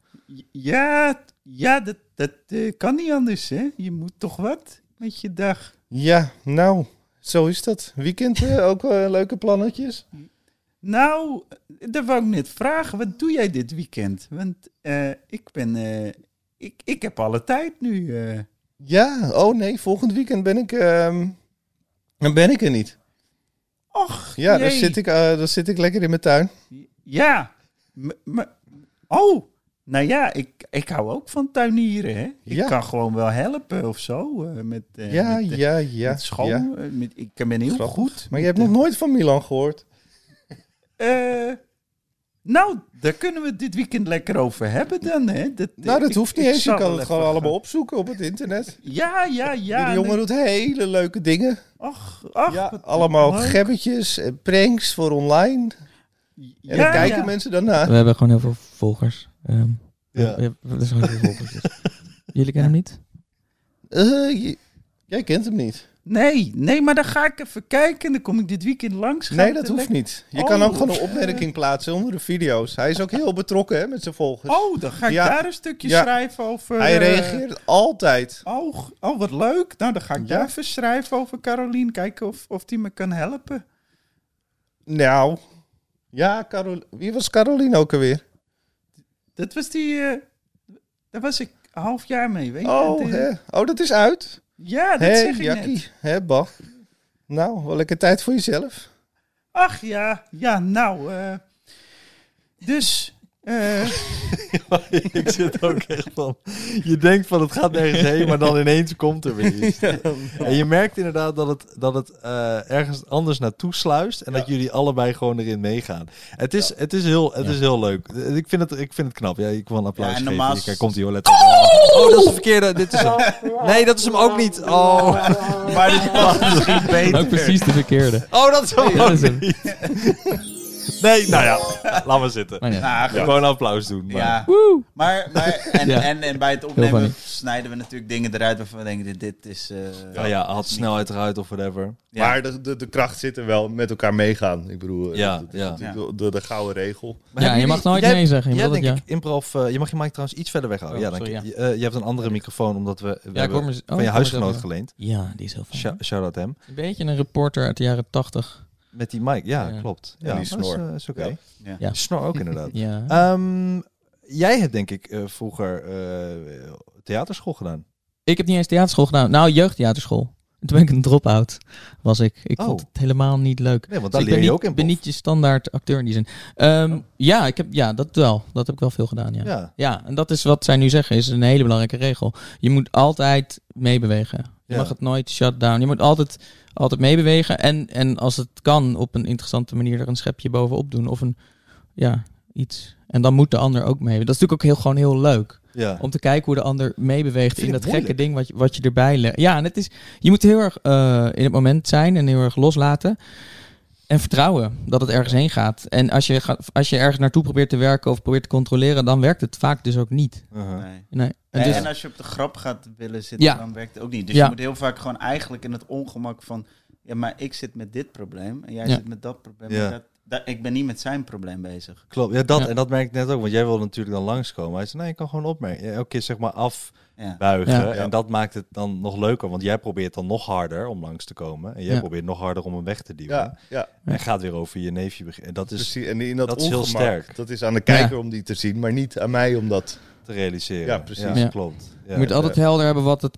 Ja, ja dat, dat eh, kan niet anders, hè? Je moet toch wat met je dag. Ja, nou, zo is dat. Weekend eh, ook eh, leuke plannetjes? Nou, dat wou ik net vragen. Wat doe jij dit weekend? Want ik ben... eh, ik, ik heb alle tijd nu. eh. Ja, oh nee, volgend weekend ben ik, ehm, dan ben ik er niet. Och, Ja, dan zit, ik, eh, dan zit ik lekker in mijn tuin. Ja. Maar- oh, nou ja, ik, ik hou ook van tuinieren, hè? Ik Ja. kan gewoon wel helpen of zo. eh, met, eh, ja, met, eh, ja, ja. met school. ja. eh, met, ik ben heel Grappig. goed. Maar je hebt nog nooit van Milan gehoord. Nou, daar kunnen we het dit weekend lekker over hebben dan, hè? Dat, Nou, dat ik- hoeft niet eens. Je kan het gewoon allemaal opzoeken op het internet. Ja, ja, ja. Die jongen nee. doet hele leuke dingen. Ach, ach, ja, allemaal leuk. gebbetjes en pranks voor online. En Ja, dan kijken ja. mensen daarna. We hebben gewoon heel veel volgers. Ehm Ja. we hebben- zijn heel veel volgers. dus. Jullie kennen hem niet? Eh, je- jij kent hem niet. Nee, nee, maar dan ga ik even kijken. Dan kom ik dit weekend langs. Nee, dat hoeft niet. Je Oh, kan ook gewoon een opmerking plaatsen onder de video's. Hij is ook heel betrokken hè, met zijn volgers. Oh, dan ga ik Ja. daar een stukje Ja. schrijven over... Hij eh, reageert altijd. Oh, oh, wat leuk. Nou, dan ga ik Ja. daar even schrijven over Carolien. Kijken of, of die me kan helpen. Nou, ja, Carol... wie was Caroline ook alweer? Dat was die... eh, daar was ik een half jaar mee, weet je. Oh, hè? oh dat is uit. Ja, dat Hé, zeg ik Jackie. net. Hè, bah. Nou, wel lekker tijd voor jezelf. Ach ja, ja, nou. eh, dus. Eh, ik zit ook echt van... Je denkt van het gaat nergens heen, maar dan ineens komt er weer iets. En je merkt inderdaad dat het, dat het eh, ergens anders naartoe sluist. En dat jullie allebei gewoon erin meegaan. Het is, het is, heel, het Ja. is heel leuk. Ik vind het, ik vind het knap. Ja, ik wil een applaus geven. normaal- Kijk, komt hij hoor. Let op. Oh, dat is de verkeerde. Dit is hem. Nee, dat is hem ook niet. Oh, maar dit was misschien beter. Ook precies de verkeerde. oh dat is hem dat is hem. Nee, nou ja. Laat maar zitten. Maar ja. Nou. Gewoon een applaus doen. Maar. Ja, maar, maar en, Ja. en, en bij het opnemen snijden we natuurlijk dingen eruit waarvan we denken, dit, dit is... eh, Oh ja, had snelheid eruit of whatever. Ja. Maar de, de, de kracht zit er wel met elkaar meegaan. Ik bedoel, eh, Ja, dat is ja. natuurlijk De, de, de gouden regel. Maar Ja, je mag nooit jij- nee zeggen. Je Jij denk ik improv... eh, je mag je mic trouwens iets verder weghouden. Oh, ja, dank sorry, je. Je, eh, je hebt een andere microfoon omdat we, we Ja, ik hebben hoor me- oh, van ik je huisgenoot geleend. Ja, die is heel fijn. Shout- Shout-out hem. Een beetje een reporter uit de jaren tachtig. Met die mic, ja, Ja. klopt. En Ja, die maar dat is, snor. eh, is oké. Ja. Ja. Ja. Snor ook inderdaad. Ja. Ehm, jij hebt denk ik eh, vroeger eh, theaterschool gedaan. Ik heb niet eens theaterschool gedaan. Nou, jeugdtheaterschool. En toen ben ik een drop-out, was ik. Ik Oh. vond het helemaal niet leuk. Nee, want Dus daar ik leer ben je niet, ook in. ben niet je standaard acteur in die zin. Ehm, Ja, ik heb, ja, dat wel. Dat heb ik wel veel gedaan, ja. ja. Ja, en dat is wat zij nu zeggen, is een hele belangrijke regel. Je moet altijd meebewegen. Je Ja. mag het nooit shut down. Je moet altijd, altijd meebewegen. En, en als het kan, op een interessante manier er een schepje bovenop doen. Of een, ja, iets. En dan moet de ander ook mee. Dat is natuurlijk ook heel, gewoon heel leuk. Ja. Om te kijken hoe de ander meebeweegt in dat gekke ding wat je, wat je erbij legt. Ja, en het is, je moet heel erg eh, in het moment zijn en heel erg loslaten. En vertrouwen dat het ergens heen gaat. En als je, gaat, als je ergens naartoe probeert te werken of probeert te controleren, dan werkt het vaak dus ook niet. Uh-huh. Nee. Nee. En dus- en als je op de grap gaat willen zitten, Ja. dan werkt het ook niet. Dus Ja. je moet heel vaak gewoon eigenlijk in het ongemak van... Ja, maar ik zit met dit probleem en jij Ja. zit met dat probleem. Dat, ik ben niet met zijn probleem bezig. Klopt, ja, dat, Ja. en dat merk ik net ook, want jij wilde natuurlijk dan langskomen. Hij zei, nee, je kan gewoon opmerken. Elke keer zeg maar afbuigen. Ja. Ja. En dat maakt het dan nog leuker, want jij probeert dan nog harder om langs te komen. En jij Ja. probeert nog harder om hem weg te duwen. Ja, ja. En gaat weer over je neefje beginnen. En dat is Precies. En in dat, dat is heel sterk. Dat is aan de kijker om die te zien, maar niet aan mij om dat... te realiseren. Ja, precies. Ja, Ja. klopt. Ja, je moet ja. altijd helder hebben wat het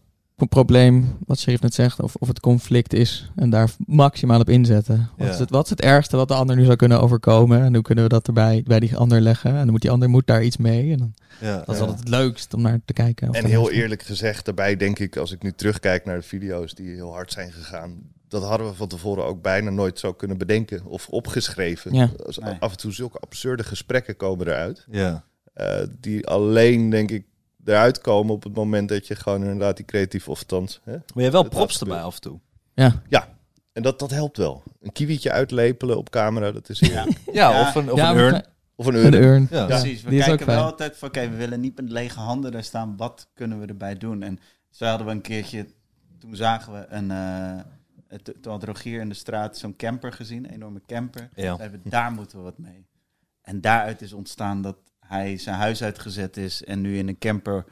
probleem, wat Sheriff net zegt, of, of het conflict is. En daar maximaal op inzetten. Wat, Ja. is het, wat is het ergste wat de ander nu zou kunnen overkomen? En hoe kunnen we dat erbij bij die ander leggen? En dan moet die ander moet daar iets mee. En dan, Ja, dat is ja. altijd het leukst om naar te kijken. En heel eerlijk gezegd, daarbij denk ik, als ik nu terugkijk naar de video's die heel hard zijn gegaan, dat hadden we van tevoren ook bijna nooit zo kunnen bedenken of opgeschreven. Ja. Af en toe zulke absurde gesprekken komen eruit, Ja. eh, die alleen, denk ik, eruit komen op het moment dat je gewoon inderdaad die creatief of althans... Hè? Maar je hebt wel props erbij af en toe. Ja, En dat, dat helpt wel. Een kiewietje uitlepelen op camera, dat is. Ja, Ja. of een, of ja een urn. Of een Een urn. urn. Ja. Precies, we die kijken wel fijn. altijd van, oké, we willen niet met lege handen daar staan. Wat kunnen we erbij doen? En zo hadden we een keertje, toen zagen we een, eh, het- toen had Rogier in de straat zo'n camper gezien, een enorme camper. Ja. Zeiden we, daar moeten we wat mee. En daaruit is ontstaan dat hij zijn huis uitgezet is en nu in een camper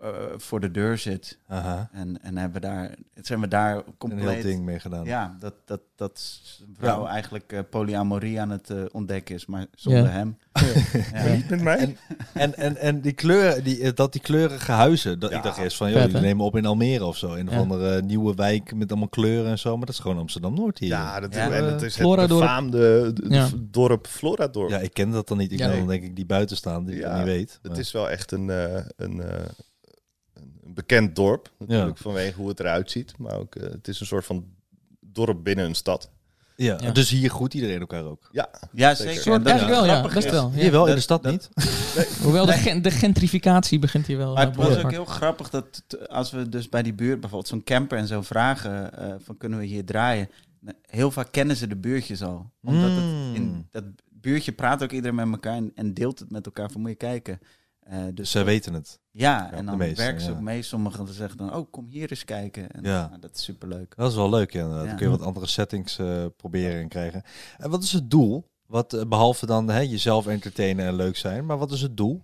eh, voor de deur zit. Aha. En, en hebben daar, zijn we daar Een heel compleet... ding mee gedaan. Ja, dat, dat, dat een vrouw eigenlijk eh, polyamorie aan het eh, ontdekken is, maar zonder Ja. hem. Ja. Niet met mij. En, en, en, en die kleuren, die, dat die kleurige huizen, dat, Ja. ik dacht eerst van, joh, die nemen op in Almere of zo. Een of andere nieuwe wijk met allemaal kleuren en zo. Maar dat is gewoon Amsterdam-Noord hier. Ja, dat en het is het dorp. befaamde dorp Flora-dorp. Ja, ik ken dat dan niet. Ik Ja, ben nee. dan denk ik die buiten staan, die ik niet weet. Het is wel echt een, eh, een, eh, een bekend dorp. Natuurlijk vanwege hoe het eruit ziet. Maar ook, eh, het is een soort van dorp binnen een stad. ja, Ja. dus hier groet iedereen elkaar ook. Ja, Ja, Zeker. zeker. Soort, En dat eigenlijk wel, ja. Best is- wel. Ja. hier wel, in de stad dat- niet. Hoewel de, gen- de gentrificatie begint hier wel. Maar het was ook heel grappig dat als we dus bij die buurt bijvoorbeeld zo'n camper en zo vragen eh, van kunnen we hier draaien. Nou, Heel vaak kennen ze de buurtjes al. Omdat het in Mm. dat buurtje praat ook iedereen met elkaar en, en deelt het met elkaar van moet je kijken. Eh, dus zij weten het. ja, en dan werken ze ja. ook mee. Sommigen zeggen dan, oh kom hier eens kijken. En, Ja. nou, dat is superleuk. Dat is wel leuk, ja, inderdaad. Ja. Dan kun je wat andere settings eh, proberen en krijgen. En wat is het doel? Wat, eh, behalve dan hè, jezelf entertainen en leuk zijn. Maar wat is het doel?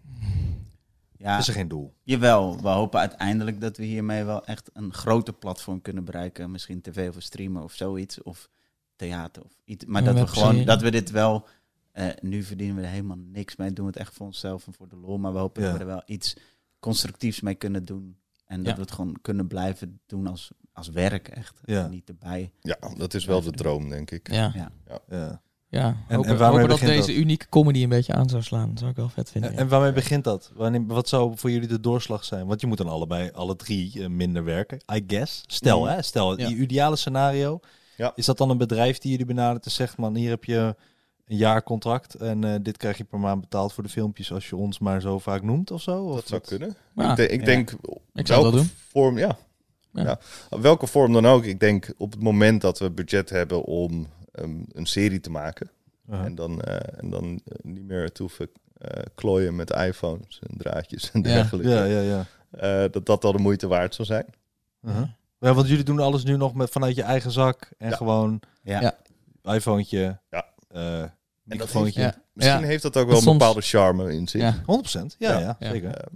Ja, Is er geen doel? Jawel, we hopen uiteindelijk dat we hiermee wel echt een groter platform kunnen bereiken. Misschien tv of streamen of zoiets. Of theater of iets. Maar Ja, dat we gewoon, dat we dit wel... eh, nu verdienen we er helemaal niks mee. Doen we het echt voor onszelf en voor de lol. Maar we hopen Ja. dat we er wel iets constructiefs mee kunnen doen. En dat Ja. we het gewoon kunnen blijven doen als, als werk echt. Ja. En niet erbij. ja, dat is wel de droom, denk ik. Ja. Ja. Ja. Ja, en hopen, waarmee hopen dat begint deze dat? unieke comedy een beetje aan zou slaan. Dat zou ik wel vet vinden. En, ja. en waarmee begint dat? Wanneer, wat zou voor jullie de doorslag zijn? Want je moet dan allebei, alle drie, eh, minder werken, I guess. Stel, Mhm. hè, stel, Ja. die ideale scenario. Ja. Is dat dan een bedrijf die jullie benadert en zegt, man, hier heb je een jaar contract en eh, dit krijg je per maand betaald voor de filmpjes als je ons maar zo vaak noemt of zo? Of Dat zou wat? kunnen. Ja, ik, denk- ik ja. denk, Ik zou doen. vorm, ja. Ja. Welke vorm dan ook. Ik denk op het moment dat we budget hebben om ehm, een serie te maken. Uh-huh. En dan, eh, en dan eh, niet meer te hoeven eh, klooien met iPhones en draadjes en dergelijke. Ja, ja, ja. Eh, dat dat al de moeite waard zal zijn. Uh-huh. Ja, want jullie doen alles nu nog met, vanuit je eigen zak en Ja. gewoon Ja. Ja. iPhonetje, Ja. Eh dat. Ja. Misschien Ja. heeft dat ook wel een Soms- bepaalde charme in zich. Ja. 100%, ja, ja, zeker. Eh,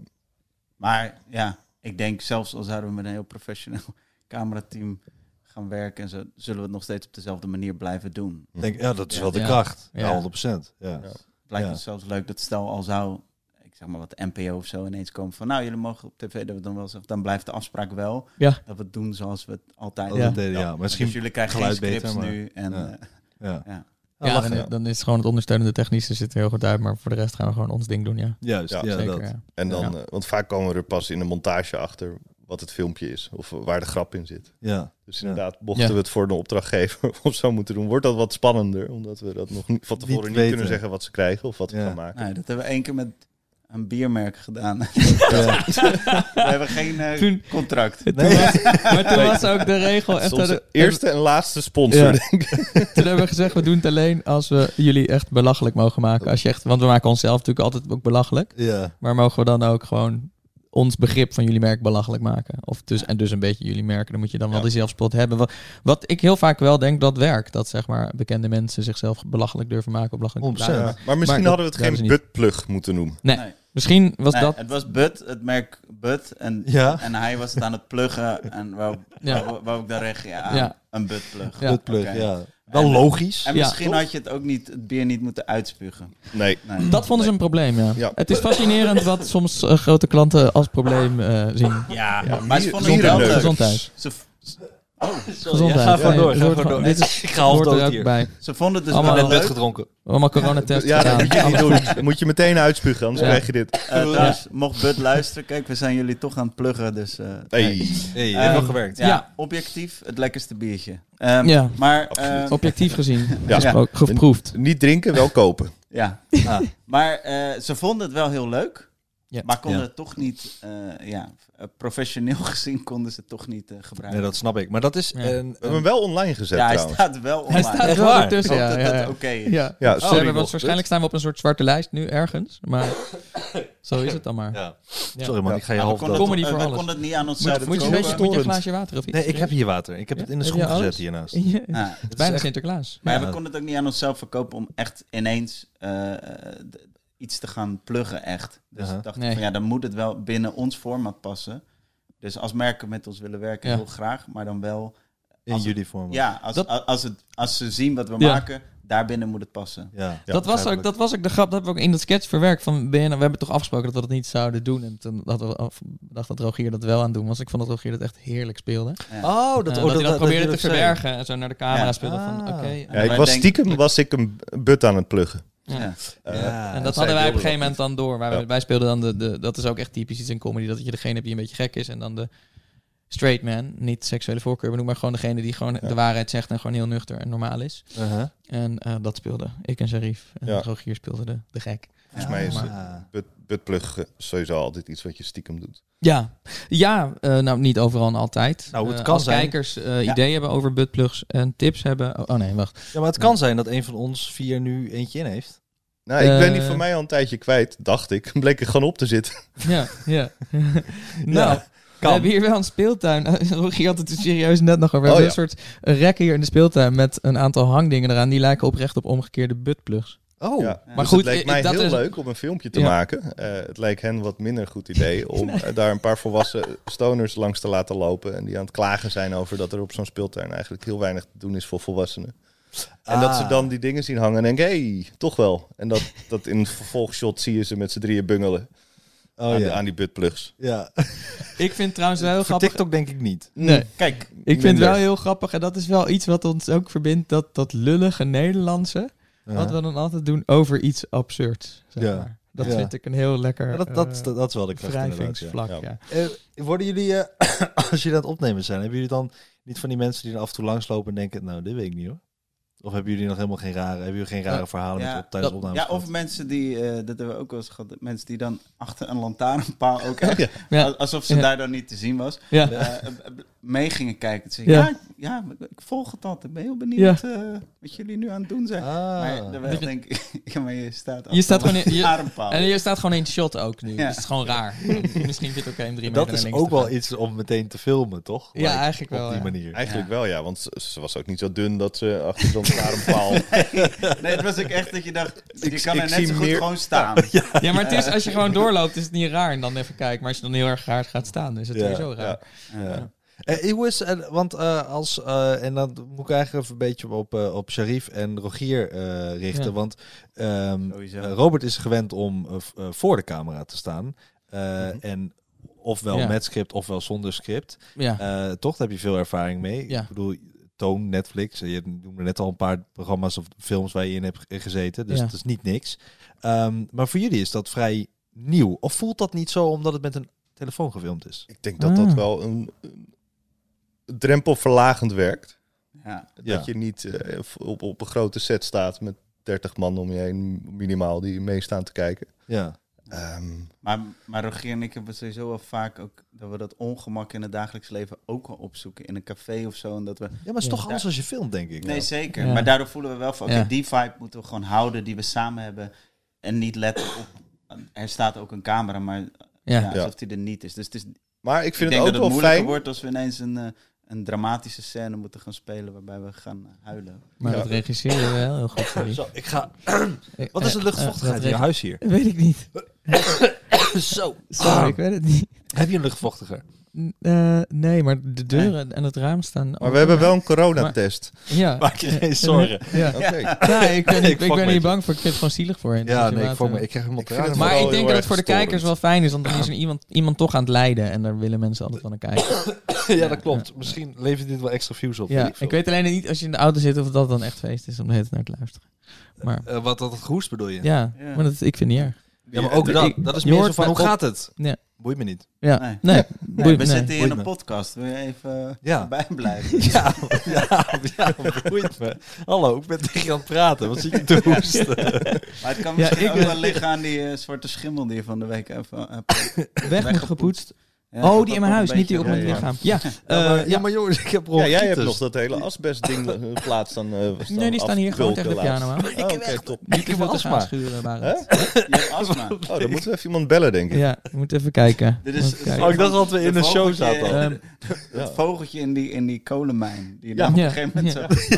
Maar ja, ik denk zelfs al zouden we met een heel professioneel camerateam gaan werken en zo, zullen we het nog steeds op dezelfde manier blijven doen. Ik Denk, ja, dat is Ja. wel de kracht. Ja, Ja. 100%. Ja. Ja. Het lijkt Ja. me zelfs leuk dat stel al zou, ik zeg maar wat de NPO of zo ineens komen van, nou jullie mogen op tv, dat we dan wel zeggen, dan blijft de afspraak wel Ja. dat we het doen zoals we het altijd Dat Ja. doen. deden, ja. Dus Misschien, jullie krijgen geen beter, scripts maar- nu en Ja. eh, ja. Ja. Ja, lachen, dan, dan is het gewoon het ondersteunende technische zit er heel goed uit. Maar voor de rest gaan we gewoon ons ding doen, ja. Juist, ja, Ja, Zeker, dat. ja. En dan, Ja. eh, want vaak komen we er pas in de montage achter wat het filmpje is. Of waar de grap in zit. Ja. Dus inderdaad, mochten Ja. we het voor de opdrachtgever of zo moeten doen, wordt dat wat spannender. Omdat we dat nog niet, van tevoren niet, weten. kunnen zeggen wat ze krijgen of wat we gaan maken. Nee, dat hebben we één keer met een biermerk gedaan. Ja. we hebben geen eh, Toen- contract. Toen was- maar toen was ook de regel Dat echt... dat- eerste en laatste sponsor, Ja. denk ik. Toen hebben we gezegd, we doen het alleen als we jullie echt belachelijk mogen maken. Als je echt, want we maken onszelf natuurlijk altijd ook belachelijk. ja. Maar mogen we dan ook gewoon ons begrip van jullie merk belachelijk maken? Of dus, en dus een beetje jullie merken. Dan moet je dan wel Ja. die zelfspot hebben. Wat, wat ik heel vaak wel denk dat werkt. Dat zeg maar bekende mensen zichzelf belachelijk durven maken. Belachelijk 100%. blijven. Maar misschien Maar hadden we het geen buttplug moeten noemen. Nee, Nee. Misschien was Nee, dat... Het was Bud, het merk Bud. En, Ja. en hij was het aan het pluggen. En wou, Ja. wou, wou ik daar reageren? Ja, Ja. een Bud-plug. Ja. Oké. ja. Wel En- logisch. En Ja. misschien had je het ook niet, het bier niet moeten uitspugen. Nee. Nee. Dat vonden ze een probleem, ja. Ja. Het is fascinerend wat soms eh, grote klanten als probleem eh, zien. Ja, Ja, maar ze vonden het wel bierenneuk. Gezondheid. Gezondheid. ga gewoon Nee, door, ga. Dit is, Ik ga half dood hier. bij. ze vonden het dus Allemaal net leuk. gedronken. Allemaal coronatest Ja, dat gedaan. moet je niet doen. Dan moet je meteen uitspugen, anders Ja. krijg je dit. Eh, trouwens, mocht Bud luisteren, kijk, we zijn jullie toch aan het pluggen. Dus, eh, Hey. Hey, Ehm, heeft wel gewerkt. Ja, Ja. objectief het lekkerste biertje. Ehm, Ja. Maar, Absoluut. eh, Objectief gezien. Ja. Gesproken- geproefd. Niet drinken, wel kopen. ja. Ah. Maar eh, ze vonden het wel heel leuk. Ja. Maar konden Ja. het toch niet, eh, ja, professioneel gezien konden ze het toch niet eh, gebruiken. Nee, dat snap ik. Maar dat is... Ja. een- We hebben hem wel online gezet ja, hij trouwens. staat wel online. Hij staat Echt wel ertussen. Ja, dat ja, dat ja. oké is. Ja. Ja, Oh, sorry. we hebben- waarschijnlijk staan we op een soort zwarte lijst nu ergens. Maar zo is het dan maar. Ja. Ja. Sorry man, Ja. ik ga je half konden dood. Comedy het, voor we alles. konden het niet aan ons Moet, zuiden moet, je, kopen. weet je, moet je een glaasje water of iets? Nee, ik heb hier water. Ik heb het in de schoen gezet hiernaast. Het is bijna Sinterklaas. Maar we konden het ook niet aan onszelf verkopen om echt ineens eh, iets te gaan pluggen, echt. Dus ik dacht Nee. van ja, dan moet het wel binnen ons format passen. Dus als merken met ons willen werken, Ja. heel graag, maar dan wel... In jullie vorm. Ja, als, Dat- als, als, het, als ze zien wat we Ja. maken, daarbinnen moet het passen. Ja. Ja, dat, was ook, dat was ook de grap, dat hebben we ook in dat sketch verwerkt. Van, ben je nou- we hebben toch afgesproken dat we dat niet zouden doen. En toen hadden we af- dacht dat Rogier dat wel aan doen was. Ik vond dat Rogier dat echt heerlijk speelde. Ja. Oh, dat, Dat, oh, dat, hij dat probeerde te zei. verbergen en zo naar de camera Ja. speelde van Ah. oké. Ja, ik was stiekem was ik een but aan het pluggen. Ja. Ja. Eh, Ja, En dat hadden wij op een gegeven moment dan door. Wij, Ja. wij speelden dan de, de... Dat is ook echt typisch iets in comedy. Dat je degene hebt die een beetje gek is. En dan de straight man. Niet seksuele voorkeur benoemen. Maar gewoon degene die gewoon Ja. de waarheid zegt. En gewoon heel nuchter en normaal is. Uh-huh. En eh, dat speelde ik en Sharif. En Ja. Rogier speelde de, de gek. Volgens mij is maar- het but, buttplug sowieso altijd iets wat je stiekem doet. Ja, ja eh, nou niet overal en altijd. Nou, het kan als zijn. kijkers eh, ideeën hebben over buttplugs en tips hebben... Oh, oh nee, wacht. Ja, maar het kan zijn dat een van ons vier nu eentje in heeft. Nou, ik ben die Eh. van mij al een tijdje kwijt, dacht ik. Bleek er gewoon op te zitten. Ja, ja. nou, we hebben hier wel een speeltuin. Rogier had het er serieus net nog over. We Oh, hebben een soort rek hier in de speeltuin met een aantal hangdingen eraan. Die lijken oprecht op omgekeerde buttplugs. Oh, Ja. Maar Dus goed, het leek mij dat heel is- leuk om een filmpje te Ja. maken. Eh, het leek hen wat minder goed idee om eh, daar een paar volwassen stoners langs te laten lopen. En die aan het klagen zijn over dat er op zo'n speeltuin eigenlijk heel weinig te doen is voor volwassenen. En dat ze Ah. dan die dingen zien hangen en denken, hé, hey, toch wel. En dat, dat in het vervolgshot zie je ze met z'n drieën bungelen oh aan, ja. die, aan die buttplugs. ja. Ik vind trouwens wel heel Voor grappig... TikTok denk ik niet. Nee. Kijk, Ik vind het wel heel grappig, en dat is wel iets wat ons ook verbindt, dat, dat lullige Nederlandse. Wat we dan altijd doen over iets absurds. Zeg Ja. maar. Dat Ja. vind ik een heel lekker Ja, dat, dat, eh, dat, dat is wel de wrijvingsvlak. Ja. Ja. Eh, worden jullie, eh, als jullie aan het opnemen zijn, hebben jullie dan niet van die mensen die er af en toe langslopen en denken, nou, dit weet ik niet hoor? Of hebben jullie nog helemaal geen rare, hebben jullie geen rare Ja. verhalen Ja, met op, tijdens dat- opnames? Ja, of gehad? mensen die, eh, dat hebben we ook wel eens gehad, mensen die dan achter een lantaarnpaal ook echt, Ja. al- alsof ze Ja. daar dan niet te zien was, Ja. eh, eh, mee gingen kijken. Ze Ja. ja. Ik volg het altijd. Ik ben heel benieuwd eh, wat jullie nu aan het doen zijn. Ah. Maar terwijl denk ik, ja, maar je staat Je staat gewoon in- je- een lantaarnpaal. En je staat gewoon in shot ook nu. Ja. Dus het is gewoon raar. Misschien vind je het oké om drie meter dat is ook wel gaan. iets om meteen te filmen, toch? Ja, Like, eigenlijk wel, Op die ja. manier. Eigenlijk Ja. wel, ja. Want ze, ze was ook niet zo dun dat ze achter zo'n paal... Nee, het was ook echt dat je dacht, je Ik- kan ik er net zo goed meer- gewoon staan. Ja, maar het is, als je gewoon doorloopt, is het niet raar. En dan even kijken. Maar als je dan heel erg raar gaat staan, is het Ja, sowieso raar. ja. Eh, eh, want eh, als, eh, en dan moet ik eigenlijk even een beetje op, op Sharif en Rogier eh, richten. Ja. Want ehm, eh, Robert is gewend om voor de camera te staan. Eh, En ofwel Ja. met script ofwel zonder script. Ja. Eh, toch, daar heb je veel ervaring mee. Ja. Ik bedoel, Toon, Netflix. Je noemde net al een paar programma's of films waar je in hebt ge- gezeten. Dus Ja. het is niet niks. Ehm, maar voor jullie is dat vrij nieuw. Of voelt dat niet zo omdat het met een telefoon gefilmd is? Ik denk dat dat Ah. wel een, een drempelverlagend werkt. Ja. Ja. Dat je niet eh, op, op een grote set staat met 30 man om je heen, minimaal, die meestaan te kijken. Ja. Ehm, Maar, maar Rogier en ik hebben sowieso wel vaak ook dat we dat ongemak in het dagelijks leven ook wel opzoeken in een café of zo. En dat we, Ja, maar het is Ja. toch anders als je filmt, denk ik. nee, zeker. Ja. Maar daardoor voelen we wel van, oké, Ja. die vibe moeten we gewoon houden die we samen hebben. En niet letten op, er staat ook een camera, maar ja. Ja. alsof die er niet is. Dus het is, maar ik ik vind denk het dat ook het wel moeilijker fijn. wordt als we ineens een, eh, een dramatische scène moeten gaan spelen waarbij we gaan eh, huilen. Maar Ja. dat regisseren we wel heel goed. Zo, ik ga... Wat is de luchtvochtigheid in je dat huis hier? Weet ik niet. Zo. Sorry, ik weet het niet. Heb je een luchtvochtiger? N- eh, nee, maar de deuren en het raam staan... Maar we hebben wel een coronatest. Ja. Maak je geen zorgen. Ja. Oké. Nee, ik ben, Ik niet- ik ben met niet je. bang voor. Ik vind het gewoon zielig voor hen. Ja, nee, ik, me, ik krijg helemaal Ik vind het tranen. Maar ik denk dat het voor de kijkers wel fijn is, want dan is er iemand, iemand toch aan het lijden. En daar willen mensen altijd van naar kijken. ja, dat klopt. Misschien levert dit wel extra views op. Ja, ik weet alleen niet als je in de auto zit of dat dan echt feest is om de hele tijd naar te luisteren. Maar Eh, wat dat het hoest bedoel je? ja, Ja. maar dat, ik vind het niet erg. Ja, maar ook dat. ik- Dat is meer zo van, hoe gaat het? Ja. Boeit me niet. Ja, Nee. nee, Nee, boeit- we nee. zitten hier in een me. podcast. Wil je even eh, Ja. bij blijven? Ja, ja, ja, boeit me. Hallo, ik ben tegen je aan het praten. Wat zit je te hoesten? Maar het kan Ja, misschien ik ook wel liggen aan die eh, zwarte schimmel die je van de week even hebt Weg moet gepoetst. Ja, Oh, die in mijn huis, niet die op mijn lichaam. Ja, Ja, eh, maar, ja, ja. maar jongens, ik heb Ja, jij hebt bronchitis. nog dat hele asbestding eh, plaats dan. eh, staan Nee, die staan hier gewoon tegen de piano aan. Oh, Oké, top. Niet te heb veel gaan schuren? Je hebt astma. Oh, dan moeten we even iemand bellen, denk ik. Ja, je moet even kijken. Dit is kijken. Oh, ik dacht dat we in De een show zaten. Het vogeltje in die, in die kolenmijn. Die op een gegeven moment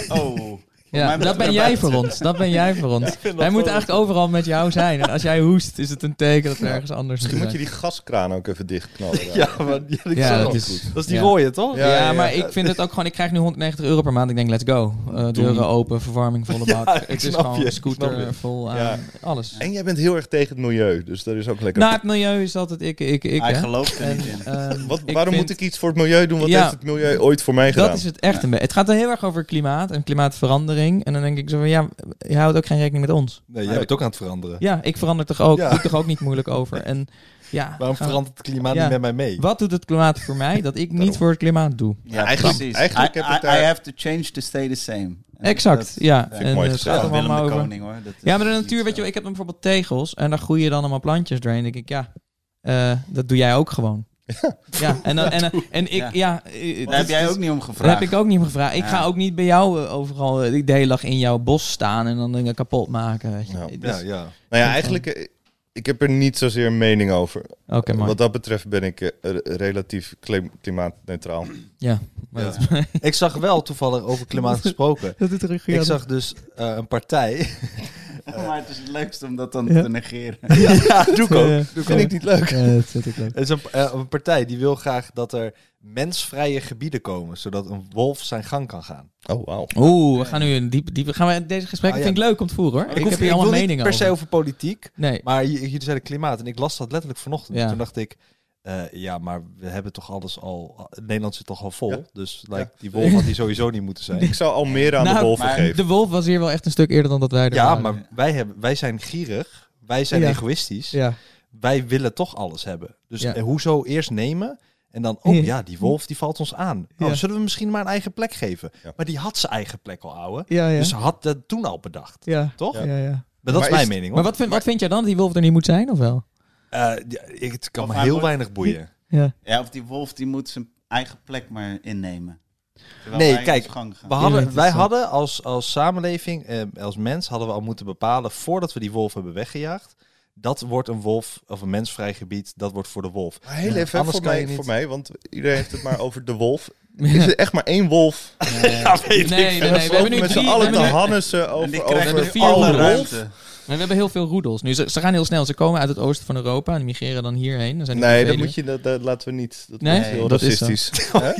zo... Oh. Ja, dat ben jij buiten. voor ons. Dat ben jij voor ons. Wij moeten eigenlijk overal met jou zijn. En als jij hoest, is het een teken dat we ergens anders Misschien moet je die gaskraan ook even dichtknallen. Ja, maar ja, dat is- dat is die ja. rode, toch? Ja, Ja, ja, maar ja. ik vind het ook gewoon... Ik krijg nu 190 euro per maand. Ik denk, let's go. Eh, deuren open, verwarming volle Ja, bak. ik het is snap gewoon je, scooter je. vol aan Ja. alles. En jij bent heel erg tegen het milieu, dus dat is ook lekker. Na het milieu is altijd ik, ik, ik. Hij hè. gelooft er niet in. ehm, Wat, waarom moet ik iets voor het milieu doen? Wat heeft het milieu ooit voor mij gedaan? Dat is het echt een beetje. Het gaat er heel erg over klimaat en klimaatverandering. En dan denk ik zo van, ja, je houdt ook geen rekening met ons. Nee, jij bent ook aan het veranderen. Ja, ik verander toch ook. Ja. Doe toch ook niet moeilijk over. En ja, Waarom verandert het klimaat Ja. niet met mij mee? Wat doet het klimaat voor mij dat ik niet voor het klimaat doe? Ja, eigenlijk- precies. eigenlijk I, heb ik I- daar- I have to change to stay the same. En Exact, dat- ja. En mooi het gaat er Willem allemaal over. Koning hoor. Dat is Ja, maar de natuur, weet je wel, ik heb dan bijvoorbeeld tegels en daar groeien dan allemaal plantjes doorheen. Dan denk ik, ja, eh, dat doe jij ook gewoon. Ja, en, dan, en, en ik, Ja. ja. eh, Daar heb jij dus- ook niet om Daar gevraagd. heb ik ook niet om gevraagd. Ik Ja. ga ook niet bij jou eh, overal eh, de hele dag in jouw bos staan en dan dingen kapot maken. Weet je. Ja. Dus- Ja, ja. Nou ja, eigenlijk, ik heb er niet zozeer een mening over. Oké, maar. Wat dat betreft ben ik re- relatief klim- klimaatneutraal. Ja. maar Ja. dat- Ik zag wel toevallig over klimaat gesproken. Dat er Ik zag dus eh, een partij. maar het is het leukste om dat dan Ja. te negeren. ja, doe ik ook. Ja. Doe ik niet leuk. Ja, dat zit ik ook. Het is een, eh, een partij die wil graag dat er mensvrije gebieden komen, zodat een wolf zijn gang kan gaan. Oh, wauw. Oeh, we gaan nu een diep, diep. Gaan we deze gesprekken? Ah, ja. Vind ik leuk om te voeren hoor. Ik, hoef- heb hier allemaal meningen per over. se over politiek, Nee. maar jullie zeiden klimaat en ik las dat letterlijk vanochtend. Ja. Toen dacht ik, Eh, ja, maar we hebben toch alles al... Nederland zit toch al vol. Ja. Dus like, Ja. die wolf had die sowieso niet moeten zijn. Ik zou Almere aan Nou, de wolven maar geven. De wolf was hier wel echt een stuk eerder dan dat wij er Ja, waren. maar wij, hebben, wij zijn gierig. Wij zijn Ja. egoïstisch. Ja. Wij willen toch alles hebben. Dus Ja. eh, hoezo eerst nemen en dan... Oh Ja. die wolf die valt ons aan. Oh, Ja. zullen we misschien maar een eigen plek geven? Ja. Maar die had zijn eigen plek al, ouwe. Ja, ja. Dus ze had dat toen al bedacht. ja. Toch? Ja, ja. Maar dat Maar is mijn is- mening, hoor. Maar wat vind, wat vind jij dan dat die wolf er niet moet zijn, of wel? Eh, ja, ik- het kan Of me heel wordt- weinig boeien. Ja. Ja, of die wolf die moet zijn eigen plek maar innemen. Terwijl Nee, wij kijk. We Ja, hadden, wij hadden als, als samenleving, eh, als mens, hadden we al moeten bepalen voordat we die wolf hebben weggejaagd. Dat wordt een wolf of een mensvrij gebied, dat wordt voor de wolf. Maar heel Ja, even anders voor kan mij, je niet- voor mij, want iedereen heeft het maar over de wolf. Is er echt maar één wolf? Nee, nee, nee, En we we hebben nu met z'n allen hebben te nu- hannessen En over, over alle wolven. We hebben heel veel roedels. Nu, ze, ze gaan heel snel. Ze komen uit het oosten van Europa en die migreren dan hierheen. Dan zijn Nee, dat moet je, dat, dat laten we niet. Dat Nee, is heel dat is zo. racistisch. Hè?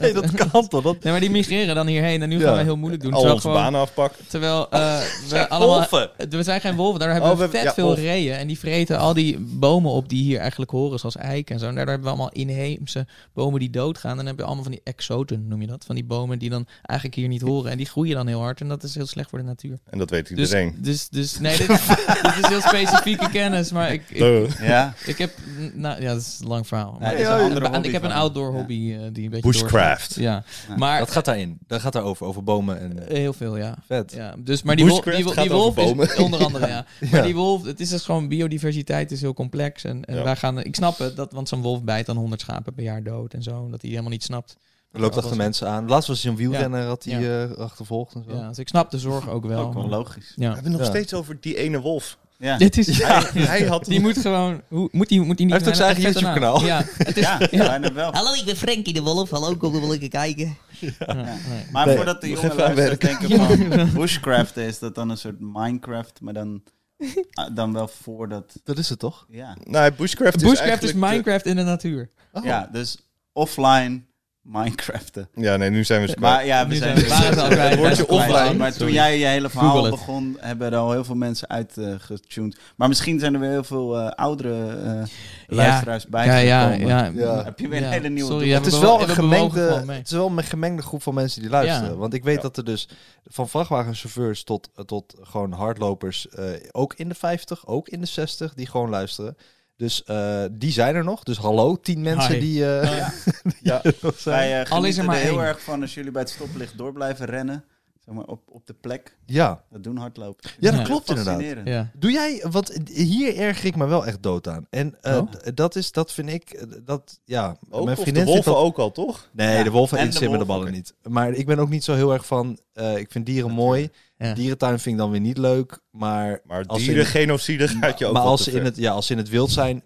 nee, dat kan toch? Dat... Nee, maar die migreren dan hierheen en nu Ja. gaan we heel moeilijk doen. Al onze gewoon- banen afpakken. Terwijl eh, we allemaal... wolven. We zijn geen wolven, daar hebben Oh, we, vet ja, veel reeën. En die vreten al die bomen op die hier eigenlijk horen, zoals eiken en zo. En daardoor hebben we allemaal inheemse bomen die doodgaan. En dan heb je allemaal van die exoten, noem je dat. Van die bomen die dan eigenlijk hier niet horen. En die groeien dan heel hard. En dat is heel slecht voor de natuur. En dat weet Dus, iedereen. dus, dus nee, dit, dit is heel specifieke kennis. Maar ik, ik, Duh. Ja, ik heb... Nou ja, dat is een lang verhaal. Maar dat is een ik- andere ik, hobby heb een outdoor ja. hobby eh, die een beetje Bushcraft. Ja, Ja. maar Dat gaat daarin. Dat gaat daarover, over bomen en... eh, heel veel, ja. Vet. Ja, dus, maar die, wolf, die, gaat die wolf is onder andere, ja. Ja. Maar die wolf, het is dus gewoon biodiversiteit is heel complex. En, en Ja. wij gaan, ik snap het, dat, want zo'n wolf bijt dan 100 schapen per jaar dood en zo. Dat hij helemaal niet snapt. Loopt achter mensen aan. Laatst was hij een wielrenner, had hij Ja. eh, achtervolgd en zo. Ja, dus ik snap de zorg ook wel. ook wel maar- logisch. We ja. hebben het nog Ja. steeds over die ene wolf. Ja, Dit is, Hij, hij had die moet gewoon, hoe, moet die, moet die niet... Hij heeft ook zijn eigen? YouTube-kanaal. Ja, het is, ja, ja. wel. Hallo, ik ben Frankie de Wolf. Hallo, kom er wel even kijken. Ja, nee. Maar Nee, voordat de jongen luisteren denken van bushcraften, is dat dan een soort Minecraft, maar dan, ah, dan wel voordat... Dat is het toch? Ja, Nou, bushcraft, is Bushcraft is de- Minecraft in de natuur. Oh. ja dus offline Minecraften. Ja, nee, nu zijn we ze Maar ja, we Nu zijn zijn we- kwijt. het woordje Wij zijn offline. Maar Sorry. toen jij je hele verhaal begon, hebben er al heel veel mensen uitgetuned. maar misschien zijn er weer heel veel eh, oudere eh, luisteraars bij. Ja, ja, ja. Ja. Heb je weer een Ja, hele nieuwe sorry, Het is we wel een gemengde, het is wel een gemengde groep van mensen die luisteren. Ja. Want ik weet Ja. dat er dus van vrachtwagenchauffeurs tot, tot gewoon hardlopers, eh, ook in de 50, ook in de 60, die gewoon luisteren. Dus eh, die zijn er nog. Dus hallo, tien mensen Hi. die, eh, Ja. die er nog zijn. Wij eh, Al is er genieten maar er heel één. erg van als jullie bij het stoplicht door blijven rennen. Zeg maar op, op de plek. Ja. Dat doen hardlopen. ja, dat Ja. klopt inderdaad. Ja. Doe jij, want hier erger ik me wel echt dood aan. En eh, Oh? dat is, dat vind ik, eh, dat, ja, Ook, mijn vriendin de wolven dat... ook al, toch? Nee, Ja, de wolven en de de ballen niet. Maar ik ben ook niet zo heel erg van, eh, ik vind dieren mooi. Ja. Dierentuin vind ik dan weer niet leuk, maar... Maar Als ze in- dierengenocide gaat je ook maar als ze, in het, ja, als ze in het wild zijn,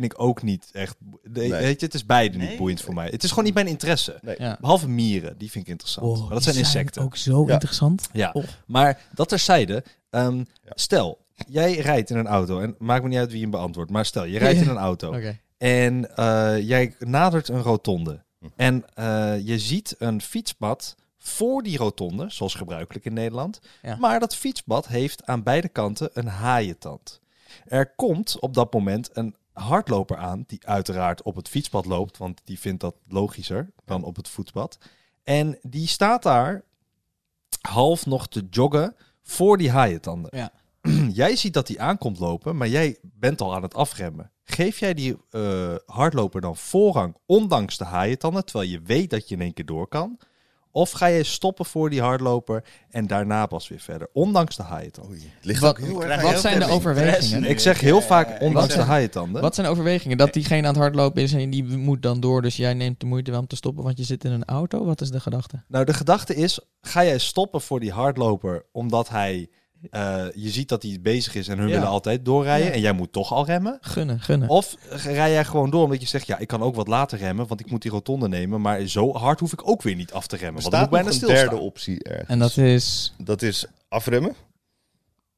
vind ik ook niet echt... de- Nee. Weet je, het is beide Nee. niet boeiend voor mij. Het is gewoon niet mijn interesse. Nee. Ja. Behalve mieren, die vind ik interessant. Oh, maar dat zijn insecten. Ook zo Ja. interessant. Ja, Oh. maar dat terzijde. ehm Ja. Stel, jij rijdt in een auto. En maakt me niet uit wie hem beantwoordt. Maar stel, je rijdt in een auto. En eh, jij nadert een rotonde. Hm. En eh, je ziet een fietspad voor die rotonde, zoals gebruikelijk in Nederland. Ja. Maar dat fietspad heeft aan beide kanten een haaientand. Er komt op dat moment een hardloper aan, die uiteraard op het fietspad loopt, want die vindt dat logischer dan op het voetpad. En die staat daar half nog te joggen voor die haaientanden. Ja. jij ziet dat hij aankomt lopen, maar jij bent al aan het afremmen. Geef jij die eh, hardloper dan voorrang, ondanks de haaientanden, terwijl je weet dat je in één keer door kan? Of ga je stoppen voor die hardloper en daarna pas weer verder, ondanks de het ligt Wat- ook heel erg wat zijn de overwegingen? Ik zeg heel vaak ondanks Wat de zijn- haaientanden. Wat zijn de overwegingen? Dat diegene aan het hardlopen is en die moet dan door, dus jij neemt de moeite wel om te stoppen, want je zit in een auto? Wat is de gedachte? Nou, de gedachte is, ga jij stoppen voor die hardloper omdat hij, eh, je ziet dat hij bezig is en hun Ja. willen altijd doorrijden Ja. en jij moet toch al remmen? Gunnen, gunnen. Of rij jij gewoon door omdat je zegt, ja, ik kan ook wat later remmen, want ik moet die rotonde nemen, maar zo hard hoef ik ook weer niet af te remmen, Er want dan moet staat bijna een stilstaan. derde optie ergens. En dat is... Dat is afremmen.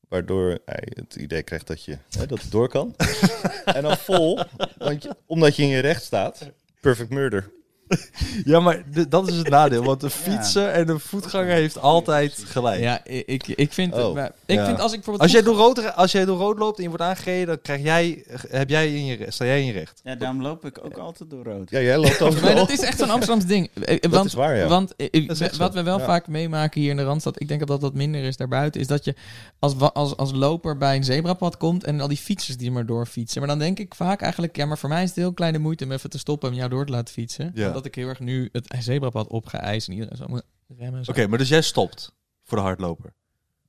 Waardoor hij het idee krijgt dat, je, hè, dat het door kan. en dan vol, want je, omdat je in je recht staat. Perfect murder. Ja, maar dat is het nadeel. Want de fietser en de voetganger heeft altijd gelijk. Ja, ik, ik, vind... Oh, maar ik ja. vind als ik bijvoorbeeld... Als jij, door rood, als jij door rood loopt en je wordt aangereden, dan krijg jij, heb jij in je, sta jij in je recht. Ja, daarom loop ik ook altijd door rood. Ja, jij loopt over Maar dat is echt zo'n Amsterdams ding. Eh, Dat want, is waar, ja. Want eh, Dat wat zo. we wel Ja. vaak meemaken hier in de Randstad, ik denk dat dat minder is daarbuiten, is dat je als, als, als loper bij een zebrapad komt en al die fietsers die maar doorfietsen. Maar dan denk ik vaak eigenlijk, ja, maar voor mij is het heel kleine moeite om even te stoppen en jou door te laten fietsen. Ja. Omdat ik heel erg nu het zebrapad op ga eisen en iedereen zo moet remmen. en zo. Oké, maar dus jij stopt voor de hardloper.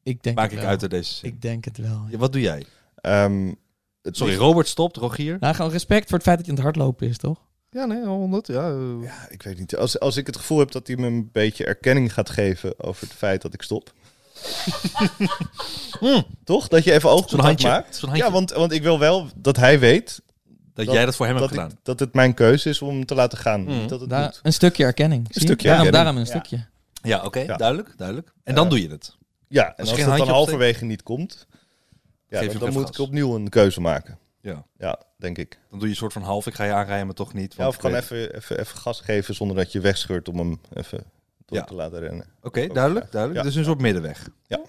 ik denk Maak het ik wel. uit uit deze zin. Ik denk het wel. Ja, wat doe jij? Ehm, het Sorry, Robert stopt, Rogier. Nou, gewoon respect voor het feit dat je aan het hardlopen is, toch? Ja, nee, 100. Ja. Ja, ik weet niet. Als, als ik het gevoel heb dat hij me een beetje erkenning gaat geven over het feit dat ik stop. Toch? Dat je even oogcontact maakt. Ja, want, want ik wil wel dat hij weet dat, dat- jij dat voor hem hebt gedaan. ik, dat het mijn keuze is om hem te laten gaan. Mm. Niet dat het een stukje erkenning. Je? stukje daarom, erkenning. daarom een Ja. stukje. Ja, oké, Ja. duidelijk, duidelijk. En dan Ja. doe je het. Ja, en Als het dan halverwege niet komt, ja, dan, moet ik opnieuw een keuze maken. Ja. Ja, denk ik. Dan doe je een soort van half, ik ga je aanrijden, maar toch niet. Ja, of ik gewoon even, even, even gas geven zonder dat je wegscheurt om hem even door Ja. te laten rennen. Oké, duidelijk, duidelijk. Ja. Dus een soort middenweg. Ja.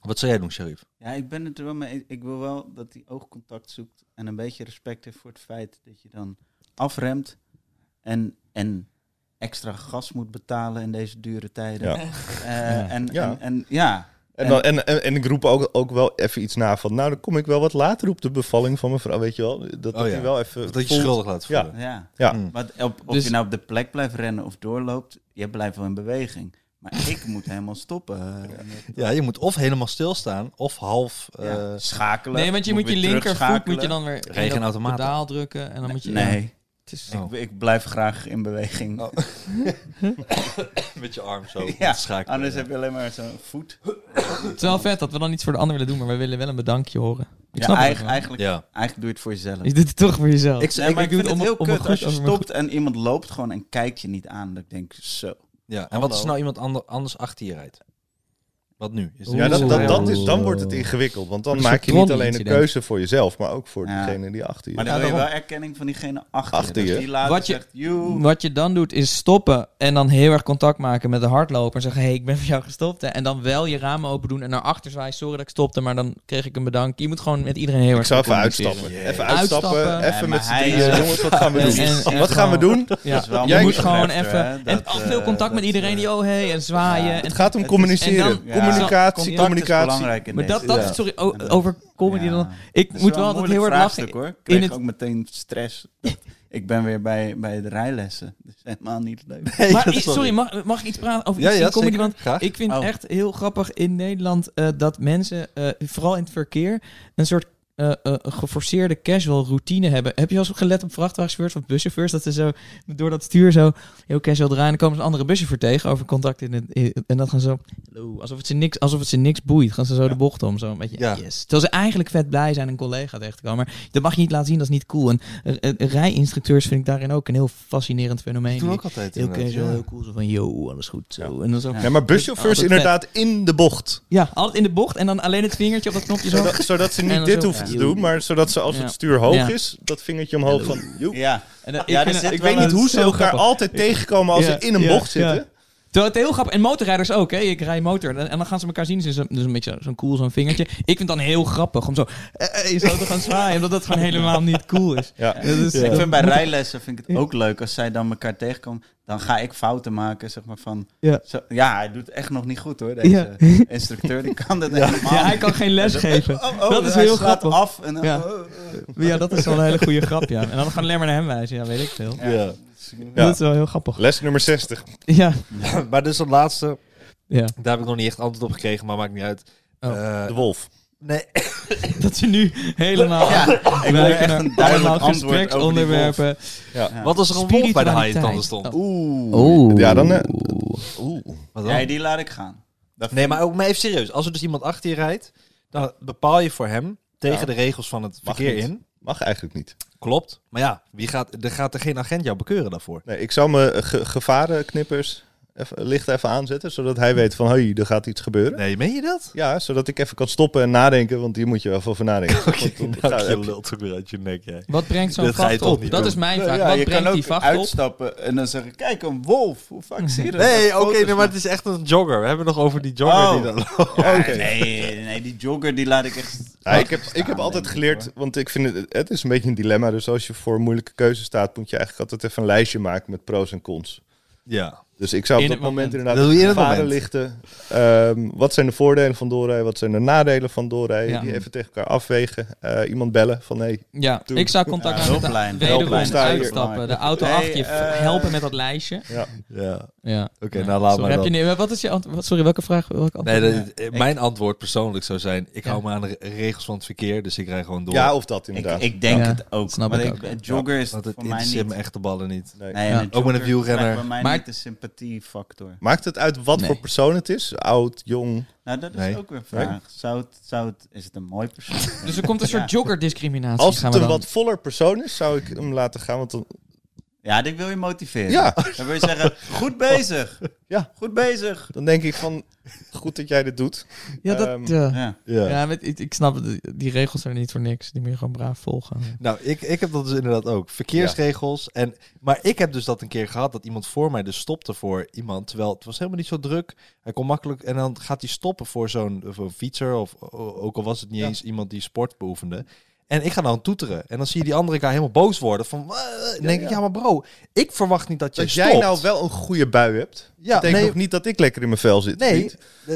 Wat zou jij doen, Sharif? Ja, ik ben het er wel mee. Ik wil wel dat hij oogcontact zoekt en een beetje respect heeft voor het feit dat je dan afremt en, en extra gas moet betalen in deze dure tijden. Ja. Eh, En, Ja. En, en ja. En, En- dan, en, en, en ik roep ook, ook wel even iets na van, nou dan kom ik wel wat later op de bevalling van mijn vrouw, weet je wel. Dat, dat Oh ja. hij wel even Dat je schuldig laat Ja. voelen. Ja. Ja. Mm. Maar op, of Dus- je nou op de plek blijft rennen of doorloopt, je blijft wel in beweging. Maar ik moet helemaal stoppen. Ja, je moet of helemaal stilstaan, of half... ja, eh, schakelen. Nee, want je moet je linkervoet moet je dan weer in Regen dat automaten. pedaal drukken en dan moet je... Nee, Het is, Oh. ik, ik blijf graag in beweging. Oh. Met je arm zo. Ja, schakelen. Anders heb je alleen maar zo'n voet. het is wel vet dat we dan iets voor de ander willen doen, maar we willen wel een bedankje horen. Ik Ja, snap het eigen- wel. eigenlijk, Ja. eigenlijk doe je het voor jezelf. Je doet het toch voor jezelf. Ik- Nee, maar ik, doe het heel om- om een kut als je om stopt en iemand loopt gewoon en kijkt je niet aan. Dat ik denk, zo. Ja, en wat is nou iemand ander, anders achter je rijdt? Wat nu? Is Ja, dat, dat, dat is, dan wordt het ingewikkeld. Want dan maak je niet alleen een keuze voor jezelf, maar ook voor Ja. degene die achter je Maar dan wil je wel erkenning van diegene achter, Achter je. Dus die later Wat je- zegt. Wat je dan doet is stoppen en dan heel erg contact maken met de hardloper. En zeggen, hé, hey, ik ben voor jou gestopt. Hè. En dan wel je ramen open doen en naar achter zwaaien. Sorry dat ik stopte, maar dan kreeg ik een bedank. Je moet gewoon met iedereen heel Ik erg zou even uitstappen. Even Uitstappen. uitstappen. Ja, Even met z'n drieën. Jongens, wat gaan we doen? En- en Wat gaan we doen? Ja, wel je Jij moet gewoon even... en eh, veel contact met iedereen die oh hey en zwaaien. Het gaat om communiceren. Communicatie, contact is communicatie. belangrijk in maar dat, deze dat Ja. sorry, o- over comedy Ja. dan. Ik moet wel altijd heel hard lachen. hoor. Ik in kreeg het- ook meteen stress. ik ben weer bij, bij de rijlessen. Dat is helemaal niet leuk. Nee, maar i- sorry, mag, mag ik iets praten over Ja, iets ja, in comedy? zeker. Want Graag. ik vind Oh. echt heel grappig in Nederland eh, dat mensen, eh, vooral in het verkeer, een soort eh, geforceerde casual routine hebben. Heb je wel eens gelet op vrachtwagenchauffeurs of buschauffeurs? Dat ze zo door dat stuur zo heel casual draaien. En dan komen ze een andere buschauffeur tegen over contact in het... in- en dat gaan zo... Hallo, alsof het ze niks, alsof het ze niks boeit. Gaan ze zo de bocht om. Zo een beetje, Ja. yes. Terwijl ze eigenlijk vet blij zijn een collega tegen te komen. Maar dat mag je niet laten zien, dat is niet cool. En rijinstructeurs vind ik daarin ook een heel fascinerend fenomeen. Die- ook altijd Heel casual, ja. heel cool. Zo van, yo, alles goed. Zo. En dan zo. Ja, maar buschauffeurs inderdaad in de bocht. Ja, altijd in de bocht en dan alleen het vingertje op dat knopje zo. Zodat, zodat ze niet dan dit zo- hoeven te doen, maar zodat ze als Ja. het stuur hoog Ja. is, dat vingertje omhoog van... joep. Ja, En Ja, ik vind het- Ik weet niet hoe ze elkaar altijd tegenkomen als ze in een bocht zitten. Terwijl het heel grappig En motorrijders ook, hè. Ik rij motor. En dan gaan ze elkaar zien. Dus een, dus een beetje zo- zo'n cool, zo'n vingertje. Ik vind het dan heel grappig om zo, eh, eh, zo te gaan zwaaien. Omdat dat gewoon helemaal niet cool is. Ja. Dat is- ik dat vind bij rijlessen vind ik het ook leuk als zij dan elkaar tegenkomen. Dan ga ik fouten maken, zeg maar van... Ja. Zo, ja, hij doet het echt nog niet goed hoor, deze Ja. instructeur. Die kan dit helemaal Ja, hij kan geen les geven. Oh, oh, dat is hij heel grappig. af en dan... Ja. oh, oh. Ja, dat is wel een hele goede grap, ja. En dan gaan alleen maar naar hem wijzen. Ja, weet ik veel. Ja. Ja. Dat is wel heel grappig. Les nummer 60. Ja. maar dus dat laatste, ja. daar heb ik nog niet echt antwoord op gekregen, maar maakt niet uit. Oh. Eh, De wolf. nee, Dat je nu helemaal... Ja, ik wil echt een duidelijk gespreksontwerpen. Ja. Ja. wat als er een wolf bij de haaien Spiritualiteit. stond? Oh. Oeh. Oeh. Ja, dan... eh, Oeh. Wat dan? Nee, die laat ik gaan. Dat Nee, maar ook maar even serieus. Als er dus iemand achter je rijdt, dan bepaal je voor hem tegen Ja. de regels van het verkeer in. Mag eigenlijk niet. Klopt. Maar ja, wie gaat, er gaat er geen agent jou bekeuren daarvoor. Nee, ik zou me ge- gevarenknippers even, licht even aanzetten, zodat hij weet van, hé, er gaat iets gebeuren. Nee, meen je dat? Ja, zodat ik even kan stoppen en nadenken, want hier moet je wel even over nadenken. Want dan Nou, je heb je- lult ook weer uit je nek, jij. Wat brengt zo'n vacht op? Dat doen? is mijn vraag. ja, Wat je brengt kan die ook vacht op? uitstappen en dan zeggen, kijk, een wolf. Hoe vaak zie je dat? Nee, oké, nee, maar het is echt een jogger. We hebben het nog over die jogger Oh. die dan... Ja, nee, nee, die jogger die laat ik echt... Ja, ik heb, ik heb altijd geleerd, want ik vind het, het is een beetje een dilemma. Dus als je voor een moeilijke keuze staat, moet je eigenlijk altijd even een lijstje maken met pro's en cons. Ja. Dus ik zou op In dat het moment, moment. inderdaad in het lichten. Ehm, wat zijn de voordelen van doorrijden? Wat zijn de nadelen van doorrijden? Ja. Die even tegen elkaar afwegen. Eh, iemand bellen van nee. Ja, Doe. ik zou contact Ja, aan de uitstappen. De auto Hey, achter je eh, helpen met dat lijstje. Ja. Ja. Ja. Oké, Ja. nou laat Sorry, maar heb je niet- Wat is je antwoord? Sorry, welke vraag? Welke Nee, antwoord? dat- eh, mijn antwoord persoonlijk zou zijn... Ik Ja. hou me aan de re- regels van het verkeer, dus ik rij gewoon door. ja, of dat Ik, inderdaad. ik denk Ja, het ook. snap maar ik ik, ook. jogger is Want het voor mij interesseert niet. me echt de ballen niet. Nee. Nee, Ook met een wielrenner. krijgt sympathiefactor. Maakt het uit wat Nee. voor persoon het is? Oud, jong? Nou, dat is Nee. ook weer een vraag. Zou het, zou het, is het een mooi persoon? Dus er komt een soort Ja. joggerdiscriminatie. Als gaan het een dan. wat voller persoon is, zou ik hem laten gaan. Want dan, Ja, dit wil je motiveren. Ja. Dan wil je zeggen, goed bezig. Ja. Goed bezig. dan denk ik van, goed dat jij dit doet. Ja, dat, Ehm, ja. Ja. Ja. Ja, met, ik, ik snap het. Die regels zijn er niet voor niks. Die moet je gewoon braaf volgen. Nou, ik, ik heb dat dus inderdaad ook. Verkeersregels. En, maar ik heb dus dat een keer gehad dat iemand voor mij dus stopte voor iemand. Terwijl het was helemaal niet zo druk. Hij kon makkelijk. En dan gaat hij stoppen voor zo'n voor een fietser. Of ook al was het niet Ja. eens iemand die sport beoefende. En ik ga dan toeteren. En dan zie je die andere guy helemaal boos worden. Van, denk ik, ja maar bro, ik verwacht niet dat je Dat stopt. jij nou wel een goede bui hebt, Ja, betekent nee, nog niet dat ik lekker in mijn vel zit. Nee,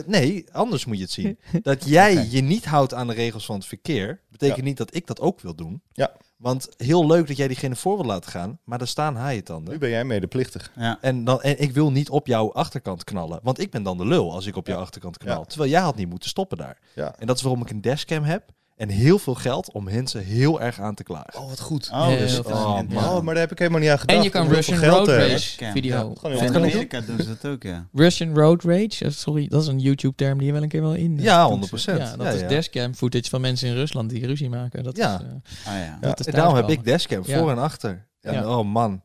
nee, anders moet je het zien. Dat jij je niet houdt aan de regels van het verkeer, betekent Ja. niet dat ik dat ook wil doen. Ja. Want heel leuk dat jij diegene voor wil laten gaan, maar dan staan hij het dan. Nu ben jij medeplichtig. Ja. En, dan, en ik wil niet op jouw achterkant knallen. Want ik ben dan de lul als ik op jouw achterkant knal. Ja. Terwijl jij had niet moeten stoppen daar. Ja. En dat is waarom ik een dashcam heb. En heel veel geld om mensen heel erg aan te klagen. Oh, wat goed. Oh, Heel dus Oh, man. Oh, maar daar heb ik helemaal niet aan gedacht. En je kan Russian Road hebben. Rage video. Ja, In Amerika doen ze dat ook, ja. Russian Road Rage, sorry, dat is een YouTube-term die je wel een keer wel in. Ja, toetsen. 100%. Ja, dat Ja, is dashcam footage van mensen in Rusland die ruzie maken. Dat Ja. is, eh, Ah ja. dat is en daarom heb ik dashcam Ja. voor en achter. En Ja. oh man,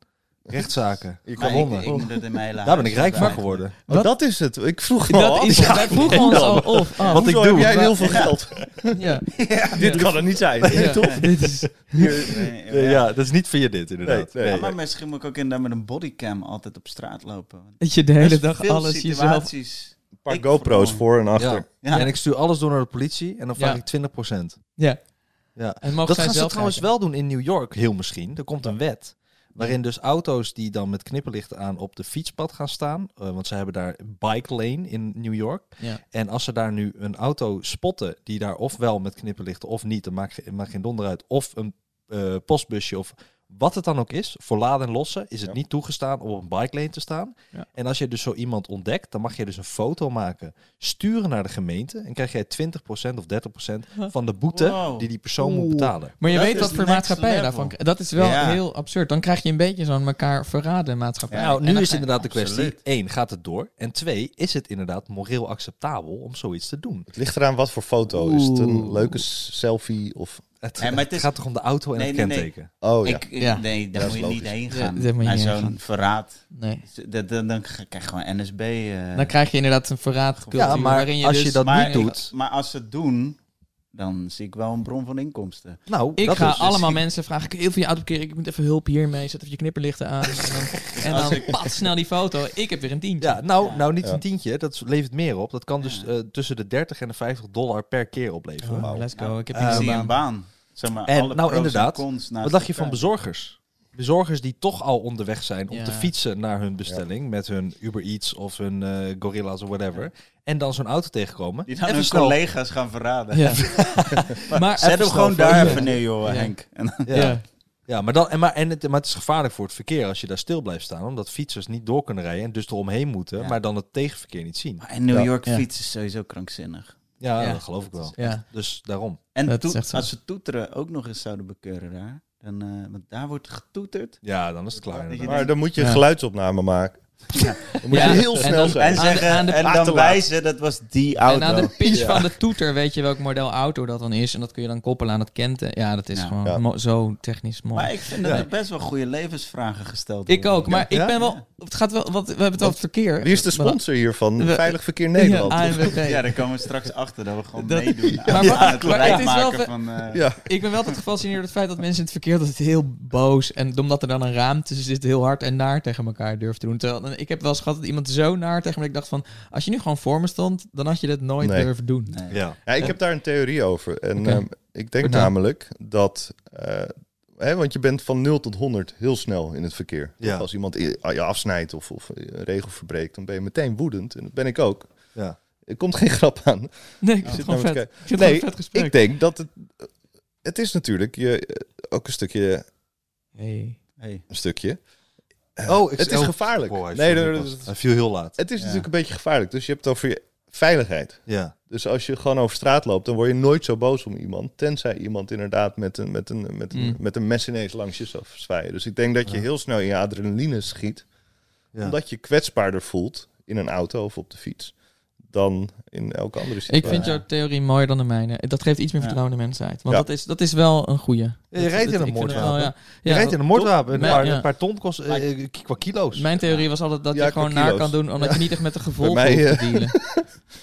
rechtszaken. Je Maar gewonnen. ik, hele Daar ben ik rijk van geworden. Oh, Wat? dat is het. Ik vroeg me Dat is, wij vroegen ons al of. af. Wat ik doe. heb jij heel veel geld? Ja. Dit kan er niet zijn. Ja. Dit is, Nee, Ja, dat is niet via dit inderdaad. Nee, nee. Ja, maar misschien moet ik ook inderdaad met een bodycam altijd op straat lopen. Dat je de hele dag alles jezelf... situaties. Een paar Ik GoPro's voor en achter. Ja. Ja. En ik stuur alles door naar de politie en dan vraag Ja. ik 20%. Ja. Ja. En mogen Dat gaan ze trouwens wel doen in New York, heel misschien. Er komt een wet waarin dus auto's die dan met knipperlichten aan op de fietspad gaan staan, eh, want ze hebben daar bike lane in New York. Ja. En als ze daar nu een auto spotten die daar ofwel met knipperlichten of niet, dan maakt, maakt geen donder uit, of een eh, postbusje of wat het dan ook is, voor laden en lossen, is het Ja. niet toegestaan om op een bike lane te staan. Ja. En als je dus zo iemand ontdekt, dan mag je dus een foto maken, sturen naar de gemeente en krijg jij 20% of 30% van de boete Wow. die die persoon moet betalen. Maar je Dat weet wat voor maatschappij level. daarvan krijgt. Dat is wel Ja. heel absurd. Dan krijg je een beetje zo'n elkaar verraden maatschappij. Ja, nou, nu is inderdaad de kwestie, absoluut. één, gaat het door? En twee, is het inderdaad moreel acceptabel om zoiets te doen? Het ligt eraan wat voor foto. Is het een leuke selfie of... Het, Nee, maar het het is- gaat toch om de auto en Nee, het nee, nee. kenteken? Oh ja. Ik, Ja. Nee, daar Dat moet je niet heen Ja, gaan. heen zo'n verraad. Nee. Dat, dan, dan krijg je gewoon NSB. eh, Dan krijg je inderdaad een verraadcultuur Ja, maar waarin je als dus... je dat maar, niet doet... Maar als ze het doen, dan zie ik wel een bron van inkomsten. Nou, Ik dat ga is- allemaal mensen vragen, ik heel veel je auto parkeren, ik moet even hulp hiermee, zet even je knipperlichten aan. En dan, en dan ik- pat, snel die foto. Ik heb weer een tientje. Ja, nou, Ja. nou niet Ja. een tientje, dat levert meer op. Dat kan dus eh, tussen de 30 en de 50 dollar per keer opleveren. Oh, let's go. Ik heb hier Ik een zie baan. Zeg maar, En, alle nou, pros inderdaad. En cons naast Wat dacht je van bezorgers? Bezorgers die toch al onderweg zijn om Ja. te fietsen naar hun bestelling met hun Uber Eats of hun eh Gorilla's of whatever. En dan zo'n auto tegenkomen. Die dan Even hun snel- collega's gaan verraden. Ja. maar, Zet hem gewoon daar even neer, joh, Ja. Henk. En Ja. ja. Ja, maar, dan, en maar, en het, maar het is gevaarlijk voor het verkeer als je daar stil blijft staan. Omdat fietsers niet door kunnen rijden en dus eromheen moeten. Ja. maar dan het tegenverkeer niet zien. Maar in New. York Ja. fietsen is sowieso krankzinnig. Ja, Ja. dat geloof ik wel. Ja. Dus daarom. En als ze toeteren ook nog eens zouden bekeuren daar, dan, eh, want daar wordt getoeterd. Ja, dan is het klaar. Maar dan moet je een geluidsopname maken. Dan moet Ja, je heel en snel dan- zijn. En, Aan de- zeggen, aan de- en dan laat. wijzen, dat was die auto. En aan de pitch Ja. van de toeter weet je welk model auto dat dan is. En dat kun je dan koppelen aan het kenten. Ja, dat is Ja. gewoon Ja. zo technisch mooi. Maar ik vind dat Ja. er best wel goede levensvragen gesteld ik worden. ook, maar Ja? ik ben wel... Het gaat wel... Wat, we hebben het over het verkeer. Wie is de sponsor hiervan? We- Veilig Verkeer Nederland. Ja. Ja, daar komen we straks achter dat we gewoon Dat- meedoen. Maar aan het maar het is wel van... eh, Ja. Ik ben wel altijd gefascineerd door het feit dat mensen in het verkeer dat het heel boos en omdat er dan een raam tussen zit, heel hard en naar tegen elkaar durft te doen. Terwijl ik heb wel eens gehad dat iemand zo naar tegen me dat ik dacht van, als je nu gewoon voor me stond, dan had je dit nooit Nee. durven doen. nee. Ja. Ja, ik heb daar een theorie over. En ehm, ik denk Vertel. namelijk dat... eh, hè, want je bent van 0 tot 100 heel snel in het verkeer. Ja. Als iemand je afsnijdt of, of een regel verbreekt, dan ben je meteen woedend. En dat ben ik ook. Ja. Er komt geen grap aan. Nee, ik zit het gewoon vet. Ik vind het Nee, gewoon een vet gesprek. Ik denk dat het... Het is natuurlijk je, eh, ook een stukje... Hey. Hey. Een stukje. Oh, ik het is oh, gevaarlijk. oh, hij nee. Hij viel heel laat. het is Ja. natuurlijk een beetje gevaarlijk. Dus je hebt het over je veiligheid. Ja. Dus als je gewoon over straat loopt, dan word je nooit zo boos om iemand. Tenzij iemand inderdaad met een, met een, met een, Mm. met een mes ineens langs je zou zwaaien. Dus ik denk dat je Ja. heel snel in je adrenaline schiet. Ja. Omdat je kwetsbaarder voelt in een auto of op de fiets. Dan in elke andere situatie. Ik vind jouw theorie mooier dan de mijne. Dat geeft iets meer Ja. vertrouwen in de mensheid. Want Ja. dat, is, dat is wel een goeie. Ja, je rijdt in een moordwapen. ja. Je rijdt in een moordwapen. Een paar, een paar ton kost eh, eh, qua kilo's. Mijn theorie was altijd dat Ja, je gewoon naar kan doen, omdat je niet echt met de gevolgen mij, hoeft te eh, dealen.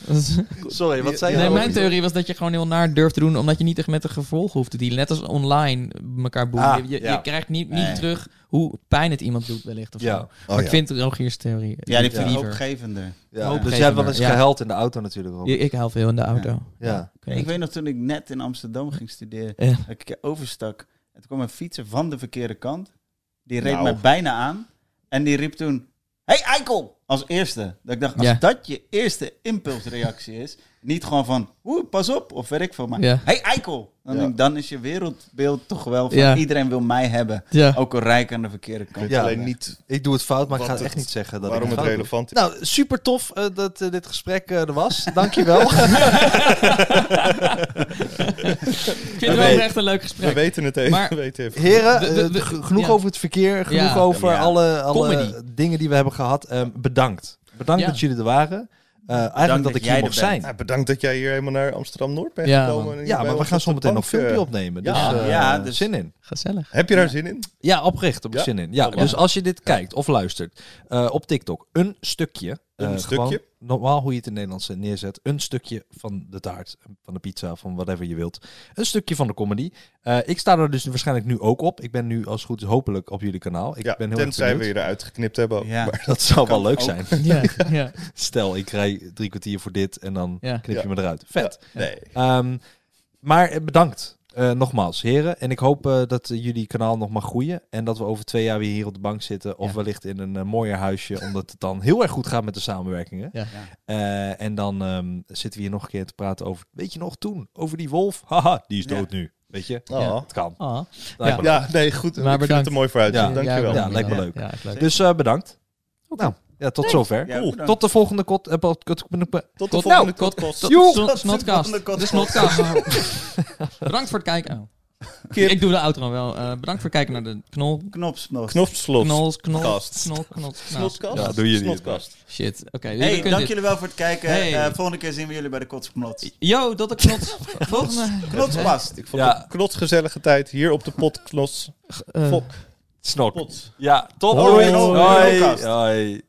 Sorry, wat zei je? Nee, nou? mijn theorie was dat je gewoon heel naar durft te doen, omdat je niet echt met de gevolgen hoeft te dealen. Net als online elkaar boeien. Ah, je, je, ja. je krijgt niet, niet Nee. terug hoe pijn het iemand doet, wellicht. Of Ja. zo. Oh, Maar ja. ik vind Rogier's theorie. Ja, die vind ik hoopgevender. Ja, dus jij hebt wel eens ja. gehuild in de auto natuurlijk. Rob. Ik, ik hou veel in de auto. Ja. Ik weet nog toen ik net in Amsterdam ging studeren, Ja. dat ik overstak. En toen kwam een fietser van de verkeerde kant. Die reed Nou. mij bijna aan. En die riep toen, hey Eikel! Als eerste. Dat ik dacht, als Ja. dat je eerste impulsreactie is, niet gewoon van, oeh, pas op, of weet ik veel. Maar, Ja. hey Eikel! Dan, denk dan is je wereldbeeld toch wel van, Ja. iedereen wil mij hebben. Ja. Ook al rijk aan de verkeerde kant. Ja. Alleen niet Ik doe het fout, maar ik ga het echt niet zeggen dat waarom ik het relevant is. Nou, super tof eh, dat eh, dit gesprek eh, er was. Dankjewel. Ik vind het wel echt een leuk We gesprek. weten het even. Maar- we weten even. Heren, We- we- we- genoeg ja. over het verkeer, genoeg Ja. over Ja. alle, alle Comedy. dingen die we hebben gehad. Ehm, bedankt. Bedankt Ja. dat jullie er waren. Eh, eigenlijk dat dat ik jij hier mocht bent. zijn. Ja, bedankt dat jij hier helemaal naar Amsterdam-Noord bent Ja, gekomen. en Ja, maar we gaan op zo de meteen nog filmpje eh, opnemen. Ja, dus, eh, ja, dus- zin in. Gezellig. Heb je daar zin in? Ja, oprecht heb ik Ja? zin in. Ja, dus ja. als je dit kijkt of luistert eh, op TikTok, een stukje. Een eh, stukje? normaal hoe je het in het Nederlands eh, neerzet. Een stukje van de taart, van de pizza, van whatever je wilt. Een stukje van de comedy. Eh, ik sta er dus waarschijnlijk nu ook op. Ik ben nu als het goed is hopelijk op jullie kanaal. Ik ja, ben heel tenzij we je eruit geknipt hebben. ook. Ja. Maar- Dat zou wel leuk ook. zijn. Ja, ja. Stel, ik rij drie kwartier voor dit en dan Ja. knip je Ja. me eruit. Vet. Ja, nee. Ehm, maar bedankt. Eh, nogmaals, heren. En ik hoop eh, dat jullie kanaal nog mag groeien. En dat we over twee jaar weer hier op de bank zitten. Of Ja. wellicht in een eh, mooier huisje. Omdat het dan heel erg goed gaat met de samenwerkingen. Ja. Eh, en dan ehm, zitten we hier nog een keer te praten over... Weet je nog toen? Over die wolf? Haha, die is Ja. dood nu. Weet je? Oh. Het kan. Lijkt Ja. Ja, nee, goed. Maar ik vind bedankt. het er mooi voor uitzien. Ja. Dankjewel. Ja, lijkt me Ja, leuk. Ja, leuk. Dus eh, bedankt. Nou, ja, tot zover. Ja. Tot de volgende kot... eh, pod- kot- Tot de Tot- volgende nou, podcast. Tot- Joe. snot- Snotkast. De snotkast. Bedankt voor het kijken. Ik doe de outro wel. Eh, bedankt voor het kijken naar de knol. Knopsnos. Knopslot. Knols, knol, Kast. knol, knol. Snotkast? Ja, doe je niet. Snotkast. Shit. Oké. jullie Hey, dank dit. jullie wel voor het kijken. Hey. Eh, volgende keer zien we jullie bij de Kotsknots. Yo, tot de knots. Volgende. Knotspast. Ik vond Ja. het knotsgezellige tijd hier op de potknos. Eh, Fok. Snok. Pot. Ja, tot Hoi. ziens. Hoi. Hoi. Hoi.